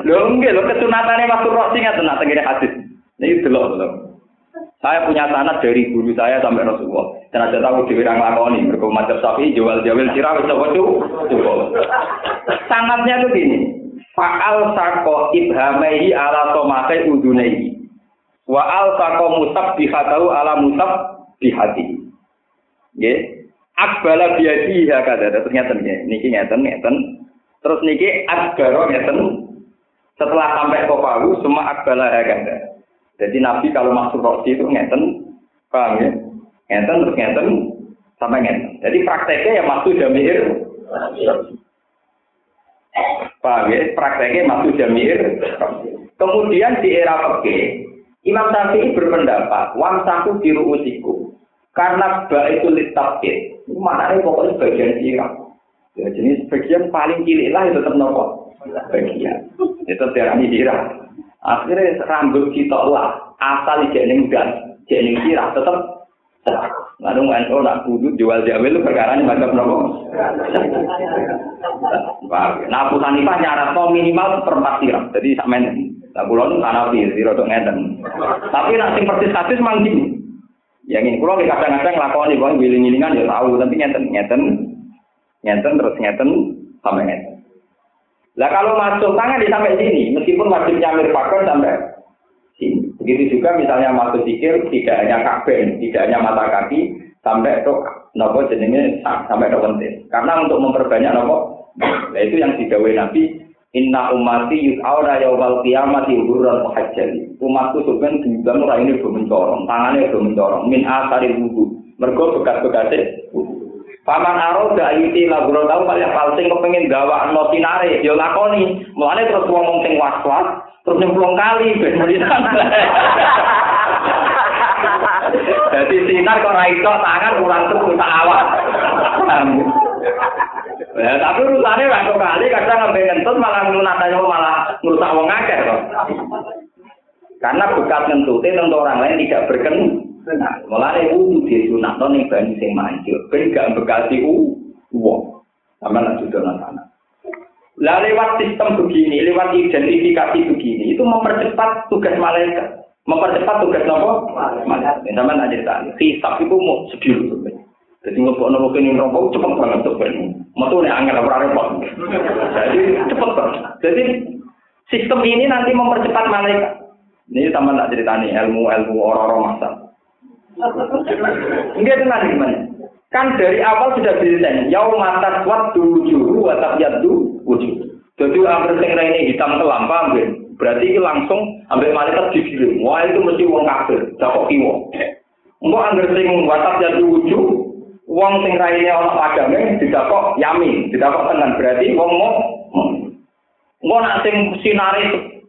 Lho enggak, lo kesunatannya masuk roh sing ngaten nak tengene hadis. Ini delok delok. Saya punya sanad dari guru saya sampai Rasulullah. Dan ada tahu di bidang lakoni, mereka macam sapi jual jual sirah bisa tuh cukup. Sanatnya tuh gini. Faal sako ibhamaihi ala somate udunaihi. Wa al sako musab bihatahu ala musab bihati. Ya. Akbala biadi ya kata ternyata nih. Niki ngeten ngeten. Terus niki akbaro ngeten. Setelah sampai kopahu semua akbala ya kata. Jadi Nabi kalau masuk roksi itu ngeten, paham ya? Ngeten terus ngeten sampai ngeten. Jadi prakteknya ya masuk jamir. Paham ya? Prakteknya masuk jamir. Kemudian di era peke, Imam Syafi'i berpendapat, wam saku biru usiku. Karena ba itu litabit. Mana ini pokoknya bagian sirah. Ya, jenis bagian paling cilik lah itu tetap nopo. Bagian. Itu tiarani sirah. Akhirnya rambut kita lah, asal jening dan jening sirah tetap Lalu NU nak kudu jual jawel itu perkara ini macam? Nah, Abu Hanifah nyarat minimal seperempat sirah. Jadi sama ini. Nah, pulau itu tanah sih, sirah untuk ngeten. Tapi nanti persis persis mang gini. Yang ini pulau kadang-kadang lakoni, kalau giling-gilingan ya tahu, tapi ngeten, ngeten, ngeten terus ngeten sampai ngeten. Lah kalau masuk tangan di sampai sini, meskipun wajib nyamir pakar sampai. Begitu juga misalnya masuk sikil, tidak hanya kabel, tidak hanya mata kaki, sampai ke nopo jenenge sampai ke penting. Karena untuk memperbanyak nopo, [clears throat] nah itu yang didawai Nabi, Inna umati yus'aura yawal qiyamati uhuran muhajjali. Umatku sebenarnya dibilang orang ini belum mencorong, tangannya belum mencorong. Min asari wudhu. Mergo bekas-bekasnya Paman aro gak ayuti lagu tahu kali yang sing kepengin gawa no sinare, yo lakoni. Mulane terus ngomong sing was-was, terus nyemplung kali ben. [laughs] Jadi sinar kok ra iso tangan kurang terus tak awak. Ya, tapi urusannya waktu kali kadang ngambil ngentut malah ngunatanya malah ngerusak wong akeh kok. Karena bekas ngentutnya tentu orang lain tidak berkenan. Wudhu di sunat non yang banyu sing mancur, ben gak bekasi uang, sama nak sudah sana. Lah lewat sistem begini, lewat identifikasi begini, itu mempercepat tugas malaikat, mempercepat tugas nopo malaikat. Sama nak cerita, hisap itu mau sedih Jadi nggak nopo kini nopo cepat banget tuh ben. Nih angin apa repot. Jadi cepat banget. Jadi sistem ini nanti mempercepat malaikat. Ini sama tak ceritani ilmu ilmu orang-orang masa. Enggak tenang gimana? Kan dari awal sudah didesain. Yau mata kuat dulu juru, watak yadu wujud. Jadi hampir sing ini hitam kelam, paham Berarti ini langsung ambil malaikat digiring. Wah itu mesti uang kafir, dakok kiwo. Enggak anggar sing watak yadu wujud, uang sing raine ana padame didakok yamin, didakok tenan. Berarti uang mau Enggak nak sing sinare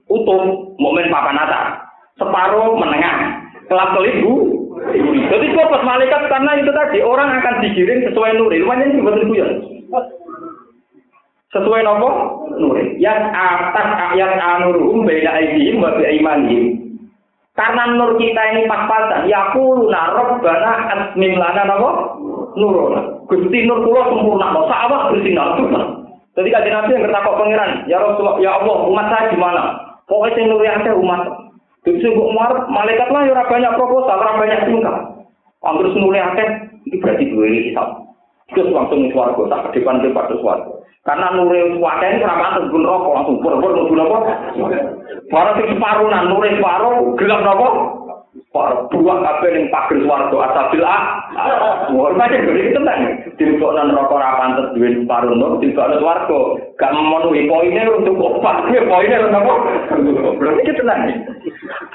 utuh, momen papan atas. Separuh menengah. Kelap kelip jadi pas malaikat karena itu tadi orang akan digiring sesuai nuri. Lumayan sih betul ya. Sesuai nopo nuri. Yang atas ayat anurum beda aidihim wa bi Karena nur kita ini pas-pasan, ya kulo narok bana asmim lana nopo nurona. Gusti nur kula sempurna, no sawah bersinar Jadi kajian nabi yang bertakwa pangeran, ya Rasulullah, ya Allah, umat saya gimana? Pokoknya nuri ada umat. Jadi sungguh marah, malaikat lah ya banyak proposal, ora banyak tingkah. Anggur nulis akeh, itu berarti dua ini hisap. Terus langsung suarga, tak depan depan terus suarga. Karena nuri suarga ini kenapa atas gun rokok, langsung pur-pur, nunggu nopo. Barang sing separuh, nah nuri separuh, gelap nopo. Para buah kabeh ning pager swarga asabil a. Wah, macam gede tenang. Dilebokno neraka ora pantes duwe nur, dilebokno swarga. Gak memenuhi poinnya untuk opat. Ya poinnya untuk apa? Berarti kita tenang.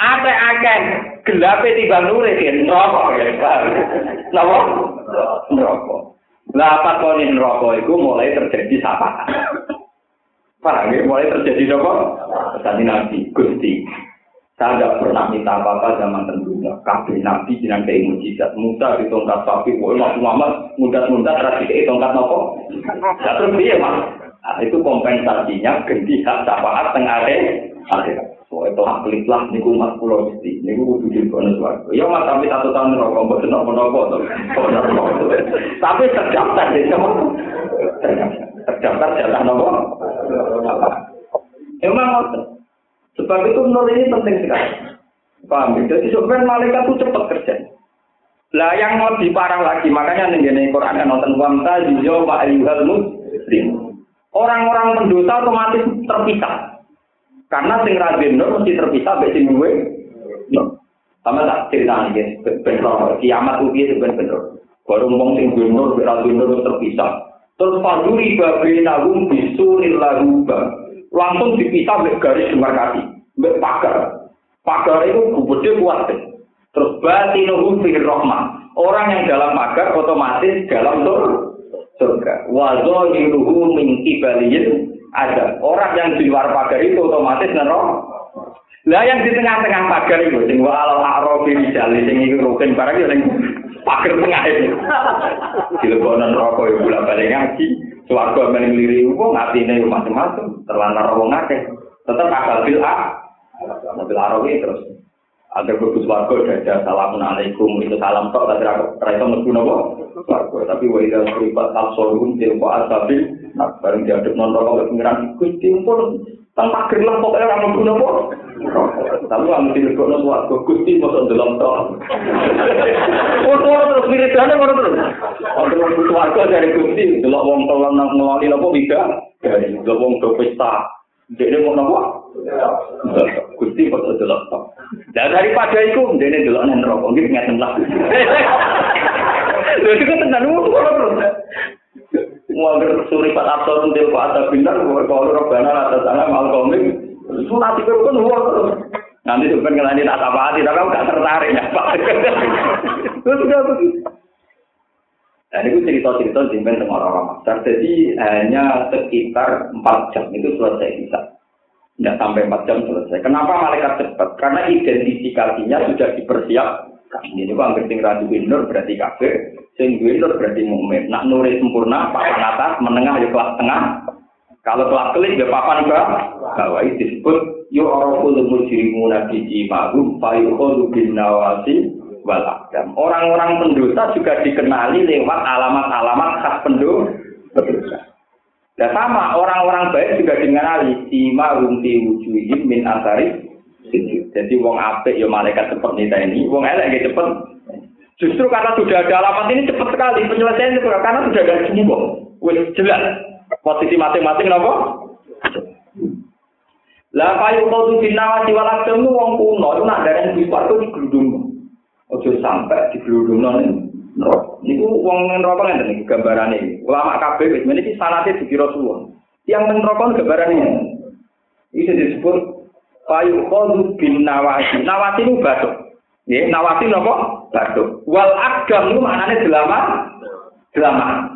Ada akeh gelape tiba nure ke neraka ya. Napa? Neraka. Lah apa kok neraka iku mulai terjadi sapa? Ya? Mulai terjadi apa? Tadi Nabi Gusti. Saya tidak pernah minta apa-apa zaman tentunya. Kabeh nabi jinan kayak mujizat. Musa di tongkat sapi, woi Mas Muhammad muda-muda terakhir di tongkat nopo. Ya terus dia mas. Nah, itu kompensasinya ganti hak syafaat tengah akhir. Soalnya telah pelit lah niku mas pulau mesti, niku kudu di bonus warga. Ya mas tapi satu tahun rokok mbok senok menopo to. Tapi terdaftar di semua. Terdaftar jatah nopo. Emang ngoten. Sebab itu nol ini penting sekali. Paham? Jadi sebenarnya malaikat itu cepat kerja. Lah yang mau diparah lagi, makanya nih Quran kan nonton wamta jijo wa ayyuhal muslim. Orang-orang pendosa otomatis terpisah. Karena sing rajin nur mesti terpisah mbek sing duwe. Sama tak cerita nih, bener kiamat ugi sebenarnya Baru ngomong sing duwe nur, rajin nur terpisah. Terus babe nagum bisuril laguba. Langsung dipisah mbek garis demarkasi, mbek pagar. Pagar itu gede kuat. Terus batinuhu fi rahmah. Orang yang dalam pagar otomatis dalam surga. Wazo yuruhu min kibaliyin ada. Orang yang di luar pagar itu otomatis nerok. Lah yang di tengah-tengah pagar itu, sing wa al a'rafi rijali sing iku rukin barang yo ning pagar tengah itu. Dilebonan rokok ibu bola balik ngaji. Swarga men ngliri wong atine macam-macam, terlantar wong akeh. Tetep akal bil a. Arawi terus. Ada warga ada salamun alaikum itu salam tok tapi ra iso mlebu napa warga. Tapi wa ida ribat absorum til wa asabil nah bareng diadep non rokok pengiran Gusti pun tang pager lah pokoke ora mlebu napa tapi wa mesti lekokno warga Gusti mosok delok tok Ora terus wiridane ngono terus. Ono mlebu warga dari Gusti delok wong tolong nang ngeloni bida dari delok wong do pesta Dene mau nopo? Gusti kok delok tok. Dan daripada itu, dene delok nang neraka nggih ngeten lah. Lha iku tenan ngono terus. Muager suri pat absorun kok ada bintang kalau robbana atas sana mal itu kan luar terus. Nanti tuh pengen tak apa hati, tapi aku tertarik ya Pak. Terus udah begitu. Dan itu cerita-cerita jimpen dengan orang-orang Masar. Jadi hanya sekitar 4 jam itu selesai bisa. Tidak sampai 4 jam selesai. Kenapa malaikat cepat? Karena identifikasinya sudah dipersiapkan. Ini kok hampir sing radu nur berarti kafir, sing nur berarti mukmin. Nak nuri sempurna, papan atas, menengah ya kelas tengah. Kalau kelas kelik ya papan bawah. Bawah itu disebut yu'raful mujrimuna bi imahum fa yukhadu bin nawasi wal. Orang-orang pendosa juga dikenali lewat alamat-alamat khas pendosa. Dan sama orang-orang baik juga dikenali sima rumti wujuhim min asari jadi wong apik ya malaikat seperti ini, wong elek ya cepet. Justru karena sudah ada alamat ini cepat sekali penyelesaian karena sudah ada semua. Wih, jelas posisi masing-masing nopo. Lah kayu kau tuh nawasi walak temu wong kuno itu nak dari di itu di gerudung. Ojo sampai di geludung non neraka. Niku wong neraka ngene iki gambarane. Ulama kabeh wis meniki sanate dikira suwun. Yang neraka gambarane. Ini disebut payu khadu bin nawasi. Nawasi itu batuk. Ya, nawasi nopo? Batuk. Wal agam itu maknanya delama. Delama.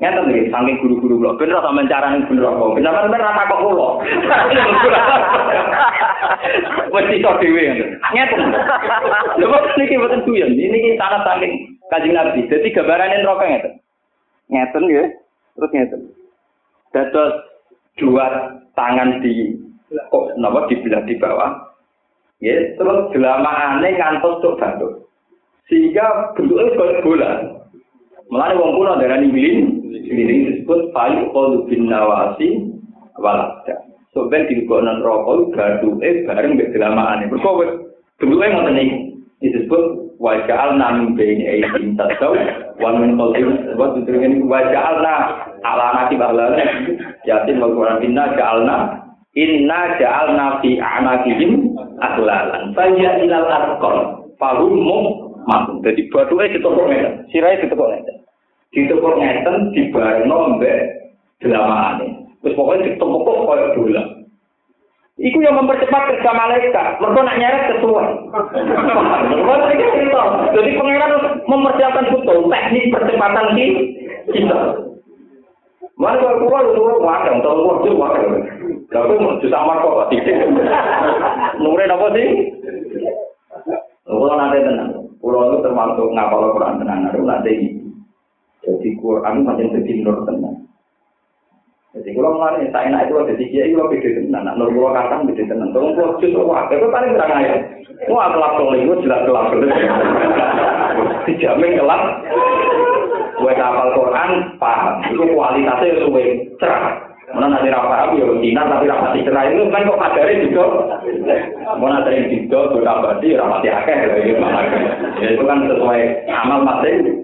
Ngeten iki saking guru-guru kula. Ben ora sampean carane bener apa. Ben sampean bener rata kok kula. [laughs] Wes iso dhewe. Ngeten. Lha kok niki mboten tuyan. Niki sangat saking Kanjeng Nabi. Dadi gambarane neraka ngeten. Ngeten nggih. Terus ngeten. Dados dua tangan di kok napa dibelah di bawah. Ya, terus gelamaane ngantos tok batu. Sehingga bentuknya kayak bola. Mulane wong kuno darani bilin, ini disebut payu kolu bin nawasi walada. So ben dilukokno rokok gaduke bareng mbek gelamaane. Mergo bentuke ngoten iki. Disebut waja'al nam baini aidin tasau wa min qalbin wa tudringin waja'alna ala nati bahlana yasin wal qur'an inna ja'alna inna ja'alna fi a'naqihim aglalan fa ya ilal arqal fahum mum Jadi batuke ditokok ngeten, sirahe ditokok ngeten. Ditekuk ngeten dibarno mbek delamane. Wis pokoke ditepuk koyo bola. Iku yang mempercepat kerja malaikat. Mereka nak nyeret sesuai. Jadi pangeran mempersiapkan betul teknik percepatan di kita. Mana kalau keluar itu wadang, kalau keluar itu wadang. Tapi juta marco pasti. Nure apa sih? Kalau nanti tenang, pulau itu termasuk ngapal Quran tenang. Nanti Jadi Quran macam jadi nur tenang. Jadi kalau mulai tak enak itu jadi kiai kalau beda tenan, nak nur kalau kata beda tenan. Tolong kalau justru wah, itu paling kurang aja. Wah kelap kelip itu jelas kelap kelip. [laughs] Dijamin kelap. Gue kapal Quran paham, itu kualitasnya suwe cerah. Mana nanti rapat ya Cina tapi rapati cerah itu kan kok kadari juga. Mana ada yang juga berkabati rapati akeh gitu. Ya itu kan sesuai amal masing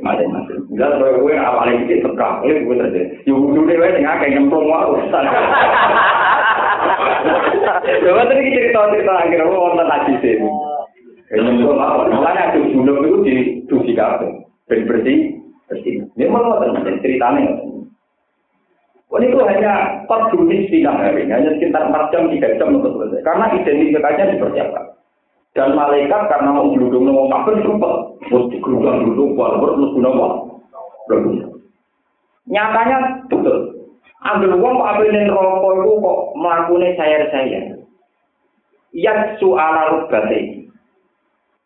masing-masing. Jelas kalau gue paling dikit tegak, ini gue saja. Ya udah deh, gue akeh nyemplung mau urusan. Coba tadi cerita cerita akhirnya gue nonton lagi sih. Nyemplung mau, makanya tuh bulog itu di cuci kafe, bersih bersih. Ini mau nonton ceritanya. Oh, itu hanya 4 menit sidang hari, hanya sekitar 4 jam, 3 jam untuk selesai. Karena identifikasinya dipersiapkan. Dan malaikat karena mau geludung mau makan lupa. Terus digeludung geludung buat buat guna apa? Nyatanya betul. Ambil uang Pak Abinin rokok itu kok melakukan sayar saya. Yatsu ala rubate.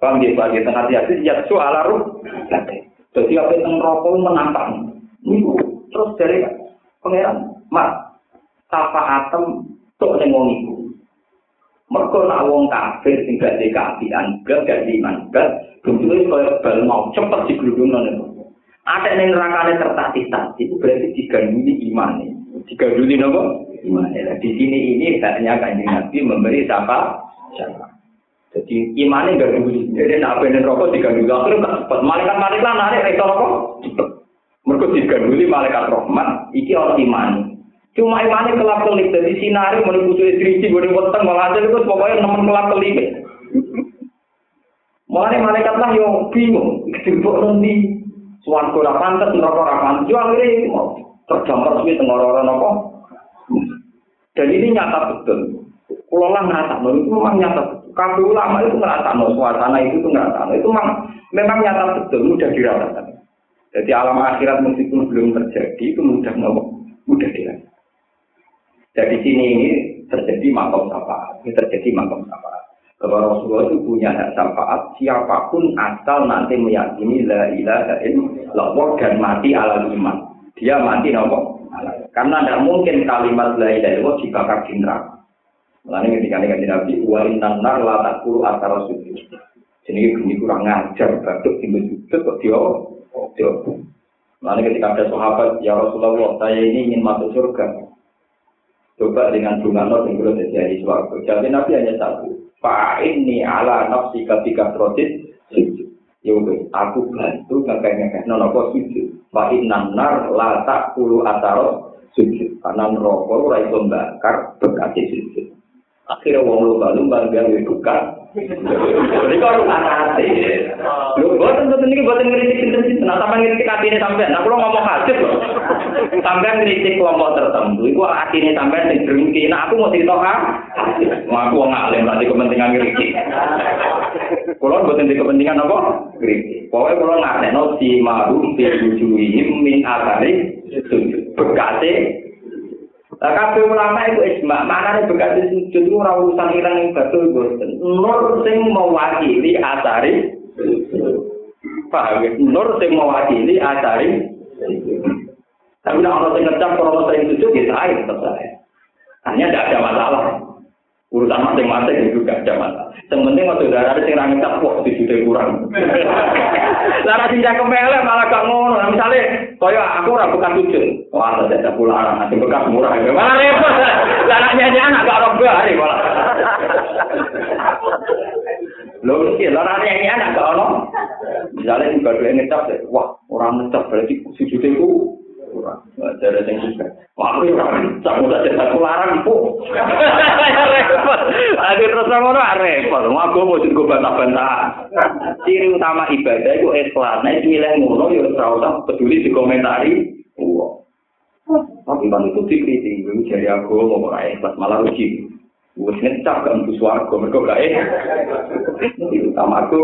Paham dia bagi tengah hati yatsu ala rubate. Jadi apa yang rokok menantang. Ini terus dari pangeran mak tapa atem tok ning wong iku? Mergo nak wong kafir sing gak di kafian gak gak iman gak bentuke koyo bal mau cepet digludungno ning ada ning nerakane tertatih-tatih berarti diganduli iman diganduli nopo iman di sini ini hanya kanjeng nabi memberi siapa siapa jadi imannya gak dulu jadi nak bener rokok diganduli akhirnya gak cepet malaikat malaikat narik itu rokok cepet mereka diganduli malaikat rahmat, iki orang iman. Cuma imannya kelap kelip, jadi sinari menunggu sulit dirisi, gue weteng, malah hasil itu pokoknya nemen kelap kelip. Mulanya malaikat lah yang bingung, dijemput nanti, suan kura pantas, neraka ora pantas, yo akhirnya tergambar resmi tenggororan apa. Dan ini nyata betul. Kalau lah ngerasa, itu memang nyata. Kabel ulama itu ngerasa, suasana itu tuh itu memang, memang nyata betul, mudah dirasakan. Jadi alam akhirat meskipun belum terjadi itu mudah mudah dirasakan. Jadi sini ini terjadi makom syafaat, ini terjadi makom syafaat. Bahwa Rasulullah itu punya hak syafaat, siapa pun asal nanti meyakini la ilaha illallah dan mati ala iman. Dia mati nopo. Karena tidak mungkin kalimat la ilaha illallah dibakar di neraka. Mulanya ketika ini Nabi, wa intan nar la takulu akar Jadi ini kurang ngajar, batuk tinggal juga kok dia Lalu ketika ada sahabat, ya Rasulullah, saya ini ingin masuk surga. Coba dengan bunga not yang belum terjadi suaraku. Jadi Nabi hanya satu. Fa ini ala nafsi ketika protes Ya aku bantu ngekeh-ngekeh nono kok sujud. Fa inna nar la tak puluh ataro sujud. Karena ora iso bakar berkati sujud. Akhirnya wong lumba-lumba gawe buka Jadi kok harus hati. Lu buatan tentu ini buatan ngeritik sinten-sinten. Nah, sampai ngeritik hati ini sampai. Nah, kalau ngomong hadis loh. Sampai ngeritik kelompok tertentu. Itu hati ini sampai yang berhenti. Nah, aku mau cerita kan? Mau aku ngalim berarti kepentingan ngeritik. Kalau buatan di kepentingan apa? Ngeritik. Pokoknya kalau ngasih no si maru si bujuhim min asari bekate Lah kabeh ulama itu ijma, maknane bekas sujud ora urusan ireng ing batu boten. Nur sing mewakili asari Paham ya? Nur sing mewakili asari Tapi nek ana sing ngecap ora sujud ya saya tetap saya. Hanya tidak ada masalah. Urusan masing-masing itu gak ada masalah. Yang penting waktu darah ada yang ngecap kok di sudah kurang. [laughs] Lara sing kemelek malah gak ngono. Misalnya kaya aku ora bekas sujud. Wah, ada ada pulang nanti bekas murah. Malah repot. Lara nyanyi anak gak roba hari malah. Lho iki lara nyanyi anak gak ono. Misalnya juga dua ngecap, wah orang ngecap berarti sujudnya itu kurang. Ada yang juga. Wah, aku orang tak udah jadi aku larang bu. Akhir terus ngono repot. Aku mau jadi bantah-bantah. Ciri utama ibadah itu ikhlas. Nah, itu milih ngono ya ora usah peduli di komentari. Wah. Tapi kan itu dikritik, itu jadi aku mau ora ikhlas malah rugi. Wes ngecap kan untuk swarga, mereka gak Itu utama aku.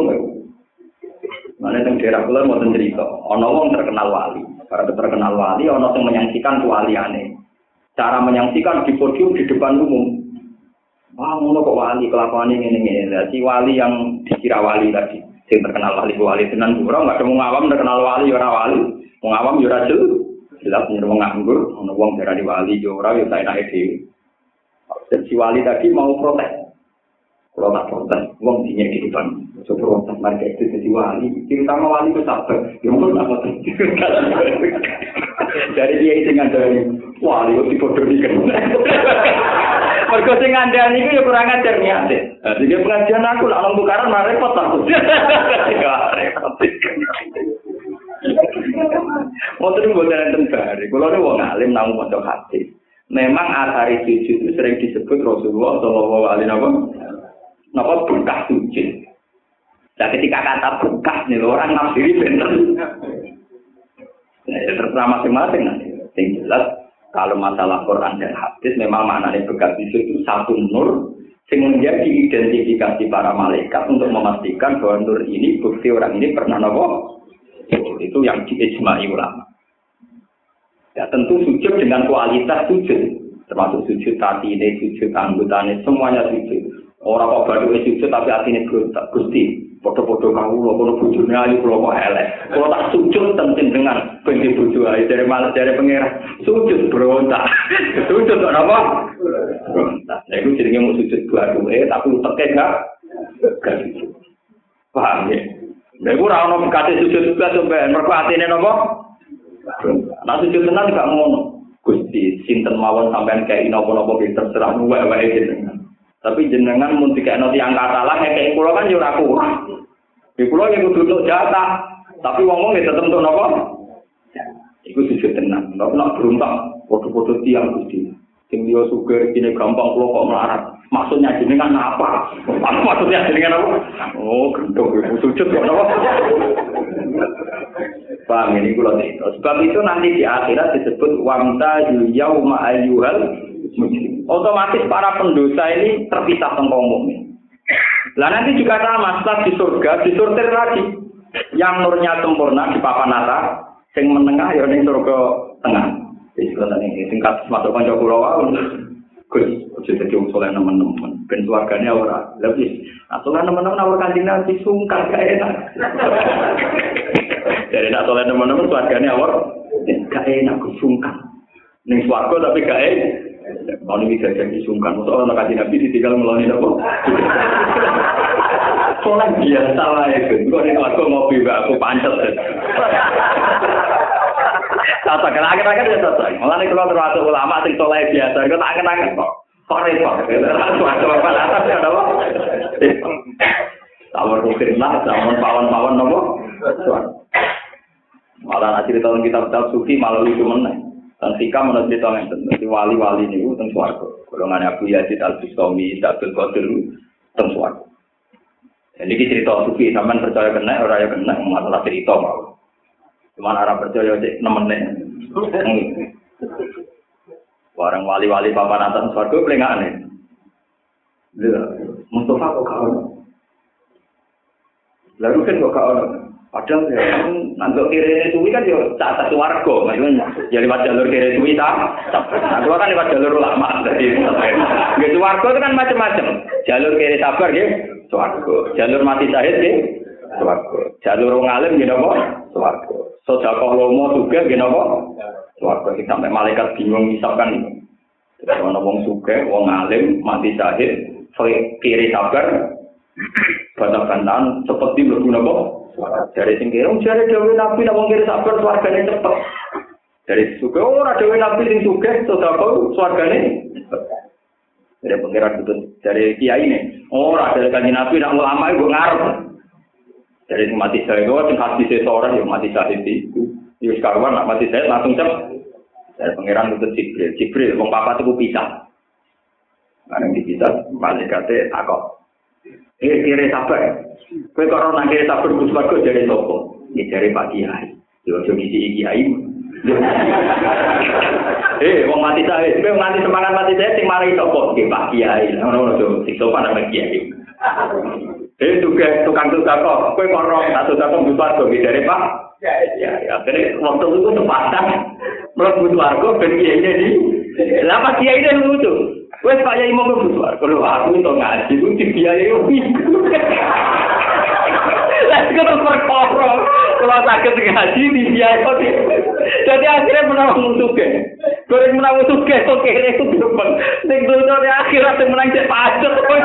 Mana yang daerah kula mau cerita, ono wong terkenal wali. Para terkenal wali, ono yang menyaksikan aneh. Cara menyaksikan di podium di depan umum. Wah, ngono kok wali kelakuan ini ini Si wali yang dikira wali tadi, yang terkenal wali wali tenan pura nggak ada ngawam terkenal wali ora wali, ngawam ya jelas. jelas nih wong nganggur, ono wong darani wali yo ora dhewe. Dan si wali tadi mau protes. Kalau tak protes, wong dinya gitu kan. So protes mereka itu jadi wali. Terutama wali itu sabar. Ya mau tak protes. [laughs] Dari dia itu ngandani wali itu bodoh di. Mereka sing ngandani itu ya kurang ajar niatnya. Jadi pengajian aku lah orang tukaran malah repot [laughs] aku. Repot. Mau terus buat enten bari. Kalau ada wong alim namun mau hati. Memang asari sujud itu sering disebut Rasulullah Shallallahu Alaihi Wasallam. Napa bekas sujud. Nah ketika kata bekas nih orang nafsiri bener. Nah, ya terserah masing-masing nanti. Yang jelas kalau masalah Quran dan hadis memang maknanya bekas sujud itu satu nur yang menjadi identifikasi para malaikat untuk memastikan bahwa nur ini bukti orang ini pernah nopo itu yang diijmai ulama. Ya tentu sujud dengan kualitas sujud, termasuk sujud tadi ini, sujud anggotanya, semuanya sujud. Orang kok baru sujud tapi hati ini berontak, gusti. Foto-foto kamu, lo kono bujurnya ayu, lo kok elek. Kalau tak sujud tentin dengan benci bujuk ayu dari malas dari pengira. Sujud berontak, [laughs] sujud kok apa? Berontak. Nah itu jadinya mau sujud dua, tapi uteknya gak, gak. Paham ya? Lha iku ora ono kate sujud juga sampean, mergo atine napa? Nah sujud tenan gak ngono. Gusti, sinten mawon sampean kayak napa-napa ki terserah wae-wae jenengan. Tapi jenengan mun dikekno tiyang katalah kayak kula kan ora kurang. Di kula yang kudu untuk jatah, tapi wong-wong ya tetep untuk napa? Iku sujud tenan. Nek nak beruntak, foto-foto tiang Gusti. Sing dia suka ini gampang kula kok melarat. Maksudnya jenengan apa? [laughs] Maksudnya jenengan apa? Oh, gendong ibu sujud kok apa? [laughs] Paham ini itu. Sebab itu nanti di akhirat disebut wamta yauma ayyuhal Otomatis para pendosa ini terpisah tentang umum. Lah nanti juga sama setelah di surga disortir lagi. Yang nurnya sempurna di papan atas, yang menengah ya ning surga tengah. Kalau ini tingkat masuk kanca kula Gus, ojo dadi wong saleh nemen-nemen. Ben swargane ora. Lah wis, asale nemen-nemen awak kanjeng Nabi sungkan gak enak. Jadi nak saleh nemen-nemen swargane awak gak enak sungkan. Ning swarga tapi gak enak. Kalau ini bisa jadi sungkan, masa orang kasih nabi ditinggal ngeloni apa? Soalnya biasa lah itu, kalau ini aku ngopi aku pancet. Tata akhir-akhir ya tata. Malah nih kalau termasuk ulama sing soleh biasa, itu tak kenangan kok. Kok repot? Suatu apa atas ya apa? Tawar mungkin lah, tawar pawan-pawan nopo. Malah nanti tahun kita kitab suci malah lucu meneng. Dan Sika menurut cerita yang tentu, wali-wali ini tentang suarga. Golongan Abu Yazid Al-Bustami, Abdul Qadir, tentang suarga. Jadi cerita sufi, sampean percaya kena, orang yang kena, masalah cerita mau. Cuman arah percaya cek nemennya. Warang wali-wali papan atas suarga paling aneh. Mustafa kok kau? Lalu kan kok kau? Padahal ya, nanti kiri suwi kan ya saat satu warga, maksudnya ya lewat jalur kiri suwi tak. Nah, kan lewat jalur ulama tadi. Gitu warga itu kan macam-macam. Jalur kiri sabar gitu, warga. Jalur mati syahid gitu, warga. Jalur ngalim gitu apa? Warga. Sodakoh lomo juga gitu apa? Warga. Sampai malaikat bingung misalkan Terus ana wong sugih, wong alim, mati syahid, kiri sabar, bantah-bantahan seperti mlebu napa? Dari sing kira, jare dewe nabi wong kiri sabar swargane cepet. Dari suka ora dewe nabi sing sugih sedekah swargane Dari pengiran itu dari kiai ini, ora dari kanji nabi nak ulama itu ngarep. Dari mati saya itu, sing hati saya seorang yang mati saya itu. Yus karuan nak mati saya langsung cepet. Dari pengiran itu Jibril, Jibril, wong papa itu pisah. Karena dipisah, malaikatnya takut. Eh, kiri sabar. Kowe kok ora kiri sabar Gus Bagus dari sapa? Ya dari Pak Kiai. Yo aja ngisi Kiai. [laughs] Eh, wong mati sae, kowe nganti semangat mati sae sing mari sapa? Nggih Pak Kiai. Ngono lho, sikso pada Pak Kiai. Eh, juga tukang tukang kok, kowe kok ora tak tukang kok Gus Bagus dari Pak. Ya, ya, akhirnya waktu itu sepatah, melebu warga, ben kiai ini, lama kiai ini lucu, Wes kaya Yai mau ngebut suar, aku itu ngaji, itu dibiayai wiku. Lalu itu terus berkoro, kalau sakit ngaji, dibiayai wiku. Jadi akhirnya menang musuhnya. Goreng menang musuhnya, kok kere itu berubah. Nek dulu akhirat menang cek pacet, kok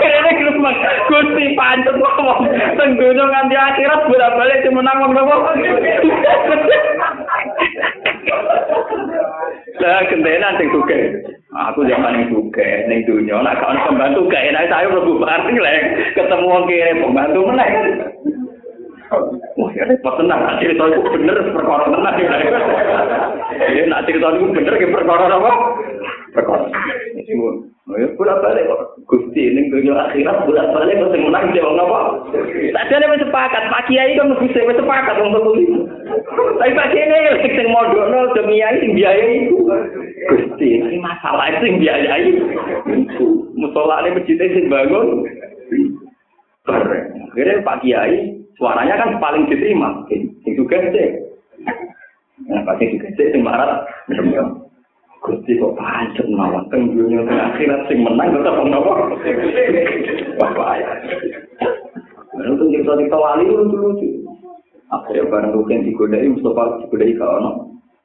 Kene gerbang. Gusti pancet ngomong. Teng dunia nganti akhirat bolak-balik menang wong nopo. Lah kentenan sing suke. Aku zaman yang ning dunya nek kan pembantu gak enak saya mlebu bareng lek ketemu wong kene pembantu meneh. Wah, ya repot tenang. Cerita itu bener perkara tenang. Ya, nak cerita itu bener ke perkara apa? Perkara. Oh ya, bolak balik kok. Gusti ini dunia akhirat bolak balik kok yang menang dia apa? Tadi ada sepakat. Pak Kiai kan mesti saya sepakat untuk itu. Tapi Pak Kiai ini yang modal nol demi yang biayai itu. Gusti, ini masalah itu yang biayai. Musola ini masjidnya sih bangun. Keren. Akhirnya Pak Kiai suaranya kan paling diterima. Yang juga sih. Nah, pasti juga sih, yang marah. Gusti kok pancet mawon teng teng akhirat sing menang tetep wong? Wah bahaya. Lalu tuh cerita cerita wali lucu lucu. Akhirnya barang rugen digodai Mustafa digodai kau no.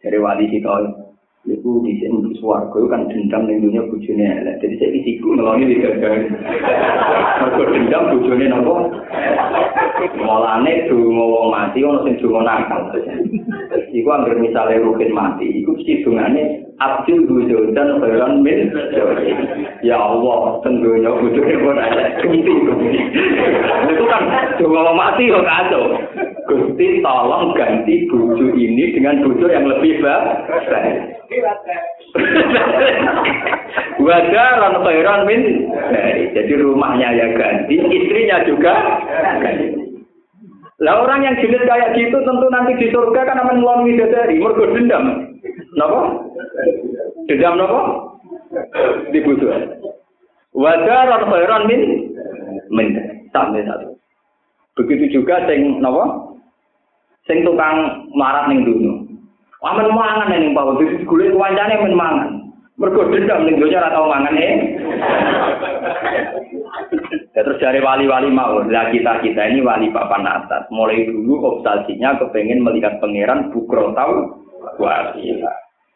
Dari wali kita Iku di sini suarga kan dendam ning dunia bujune elek. Jadi saya isiku ngeloni di gagal. Mergo dendam bujune nopo? Mulane dungo wong mati ono sing dungo nakal. Iku anggere misale rugen mati, iku mesti dungane Abdul Bujodan Khairan min Ya Allah, tentunya bujune pun elek. Itu kan dungo wong mati kok kacau. Gusti tolong ganti buju ini dengan buju yang lebih baik. [laughs] Wadaran khairan min Jadi rumahnya ya ganti, istrinya juga ganti. Lah orang yang julid kayak gitu tentu nanti di surga kan akan melalui dari dendam. Napa? Dendam napa? Dibutuh. Wadaran khairan min min sampai satu. Begitu juga sing napa? Sing tukang marat ning dunia. Aman mangan ning pawon dadi digolek wancane men mangan. Mergo dendam ning donya ora tau mangan eh. Ya terus dari wali-wali mau, lah kita kita ini wali papan atas. Mulai dulu obsesinya kepengen melihat pangeran bukro tahu wasila.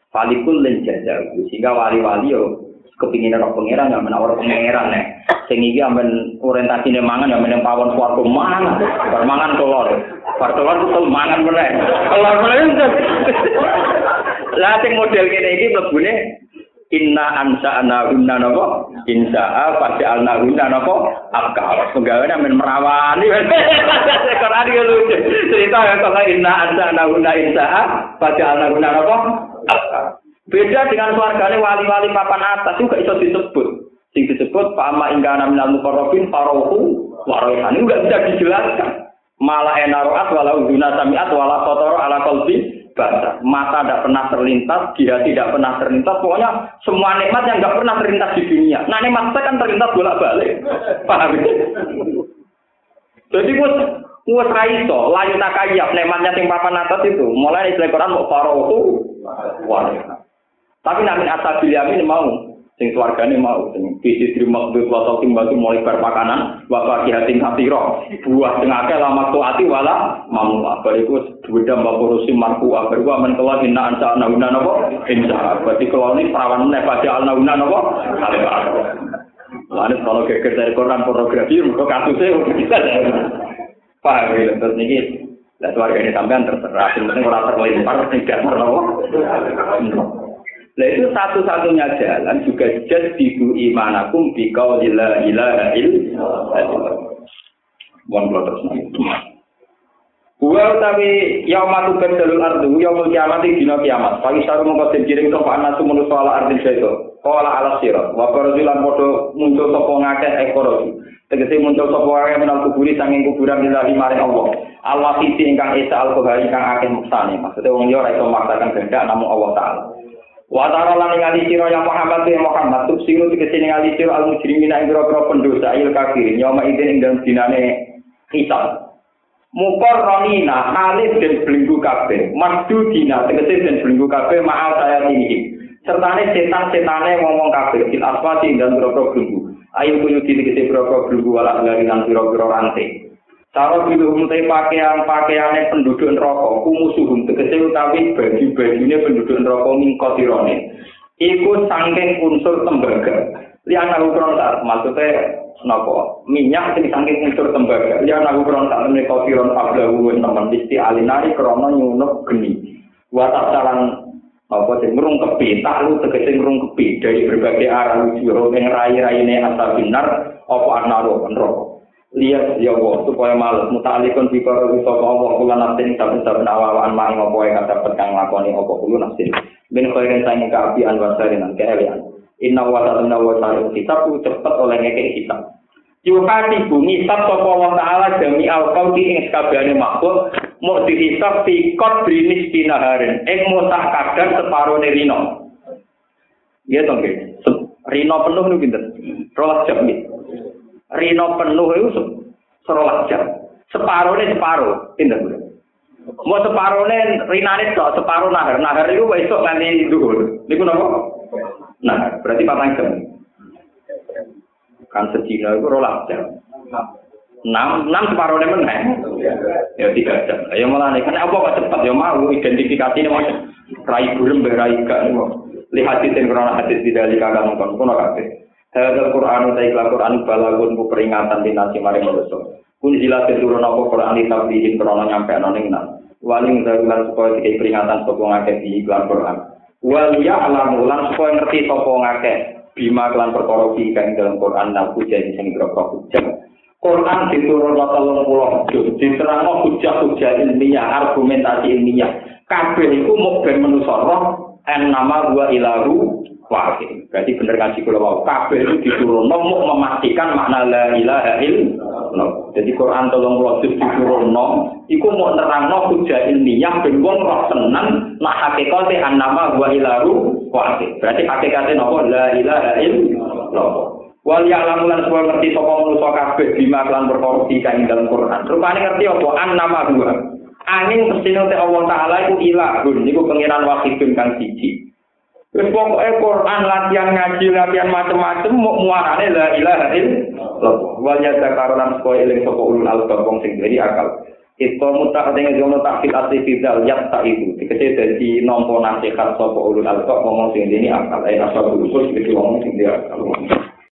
Falikul lenjajah, sehingga wali-wali yo kepingin roh pangeran yang menawar pangeran nih. Sing iki amben orientasine mangan yang meneng pawon swarga mangan. Bar mangan telur. Bar telur tuh mangan meneh. Telur meneh. Lah sing model kene iki mlebune Inna ansa ana hunna napa? Pada alna hunna napa? Abka. Penggawean men merawani. Quran iki lucu. Cerita ya kalau inna ansa ana hunna pada alna hunna napa? Abka. Beda dengan keluarganya wali-wali papan atas juga iso disebut. Sing disebut fama ingkana minal mukarrabin farohu warohan. Ini bisa dijelaskan. Malah enaroat walau guna samiat wala kotoro ala kolbi basah. Mata tidak pernah terlintas, dia tidak pernah terlintas. Pokoknya semua nikmat yang nggak pernah terlintas di dunia. Nah nikmat saya kan terlintas bolak-balik. Paham? Jadi gue gue raiso, layu takayap, nikmatnya sing papan atas itu. Mulai istilah Quran mau farohu warohan. Tapi namin asabil yamin mau, sing swargane mau, sing bisi kudu kuasa sing batu mulai berpakanan, wa hati hatiro, buah tengah akeh lama ati wala mamu apa iku beda mbak kurusi marku. Apa gua men keluar hina ansa nauna napa insya berarti kalau ini perawan nek pada al nauna napa Lalu kalau geger dari koran pornografi, mereka kasusnya Paham ya, terus ini, lah keluarga ini sampean terserah, penting orang terlempar, tidak terlalu. Nah itu satu-satunya jalan juga jadidu imanakum bikau ila ilaha illallah. Mohon kalau terus Wa utawi yaumatu badalul ardu yaumul kiamat dina kiamat. Pagi saru mongko den kirim sapa anasu manusa ala ardi sedo. Qala ala sirat wa qarzilan padha muncul sapa ngakeh ekor. Tegese muncul sapa wae menal kuburi sanging kuburan lillahi maring Allah. Allah sisi ingkang esa al-kohari kang akeh muksane. Maksudnya wong liya ora iso maksakan kehendak namung Allah taala. Wa ta'ala lan ngali sira ya Muhammad ya Muhammad tub sing tegese ngali sira al mujrimina ing pira pendosa il kafir nyoma ide ing dalem dinane hisab. Mukor ronina alif dan belenggu kabeh, masdu dina tegese dan belenggu kabeh maal saya ini. Sertane setan-setane ngomong kabeh, il aswati dan pira belenggu. Ayo kuyu di tegese pira-pira belenggu wal aglari lan pira-pira rantai. Cara biluhum te pakaian-pakaiane penduduk neraka, kumusuhum tegese utawi baju-bajune penduduk neraka mingkotirone. Iku saking unsur tembaga. Liana ukron saat maksudnya nopo minyak sing saking unsur tembaga. Liana ukron saat menika kotiron pablahu teman isti alinari krana nyunup geni. Watak salan apa sing ngrungkepi taklu tegese ngrungkepi dari berbagai arah ujuro ing rai-raine asal binar apa anaro neraka lihat ya Allah supaya males mutalikun bikara bisa Allah kula nafsin saben-saben awawaan mang apa yang dapat kang lakoni apa kula nafsin min khairin sangi kaapian wa sarinan keelian inna wa ta'ala wa ta'ala kitab cepet oleh ngekek kitab Yuhati bumi sab sapa Allah taala jami al qaudi ing sakabehane makhluk mau dihisab fi qadri dinaharin ing mutah kadar separo rino. Iya nggih. Rino penuh niku pinten? 12 jam. Rino penuh itu 12 jam. Separone separo pinten? Mau separone rinane tok, separo nahar. Nahar iku esuk nganti dhuwur. Niku napa? Nah, berarti patang jam. kan sedina itu rolas jam. Enam, enam separuh meneh. Ya tiga jam. Ya malah nih, karena apa kok cepat ya mau identifikasi ini macam rai burem berai nih Lihat di krono hadis di dalam kakak nonton kono kafe. Hadal Quran utai Quran balagun ku peringatan di nasi mari manusia. Kun jelas turun apa Quran di tablihin krono nyampe noning nan. Waling darulan supaya dikai peringatan sopong ngake di iklan Quran. Wal ya alam ulang supaya ngerti sopong ngake bima kelan perkara kang dalam Quran dan hujah sing berapa hujah. Quran diturunno telung puluh juz, diterangno hujah-hujah ilmiah, argumentasi ilmiah. Kabeh iku mung ben manusa roh en nama dua ilahu wahid. Berarti bener ngaji kula wau. Kabeh itu diturunno mung memastikan makna la ilaha illallah. Jadi Quran tolong juz diturunno iku mau nerangno hujah ilmiah ben wong roh tenan nak hakikate an nama dua ilahu wahid. Berarti hakikate napa la ilaha illallah. Wal ya'lamu lan semua ngerti sapa manusa kabeh bima lan perkara kang dalam Quran. Rupane ngerti apa an nama Angin pestine Allah taala iku ilahun niku pangeran wahidun kang siji. Wis pokoke Quran latihan ngaji latihan macam-macam mau muarane la ilaha illallah. Wal yadzakarulan supaya eling sapa ulul albab wong sing dari akal. Itu mutak dengan jono takfil asli fidal yak tak itu. Dikece dari nompo nasihat sopo ulul albab ngomong sing ini akal. Eh asal usul seperti ngomong sing dia akal.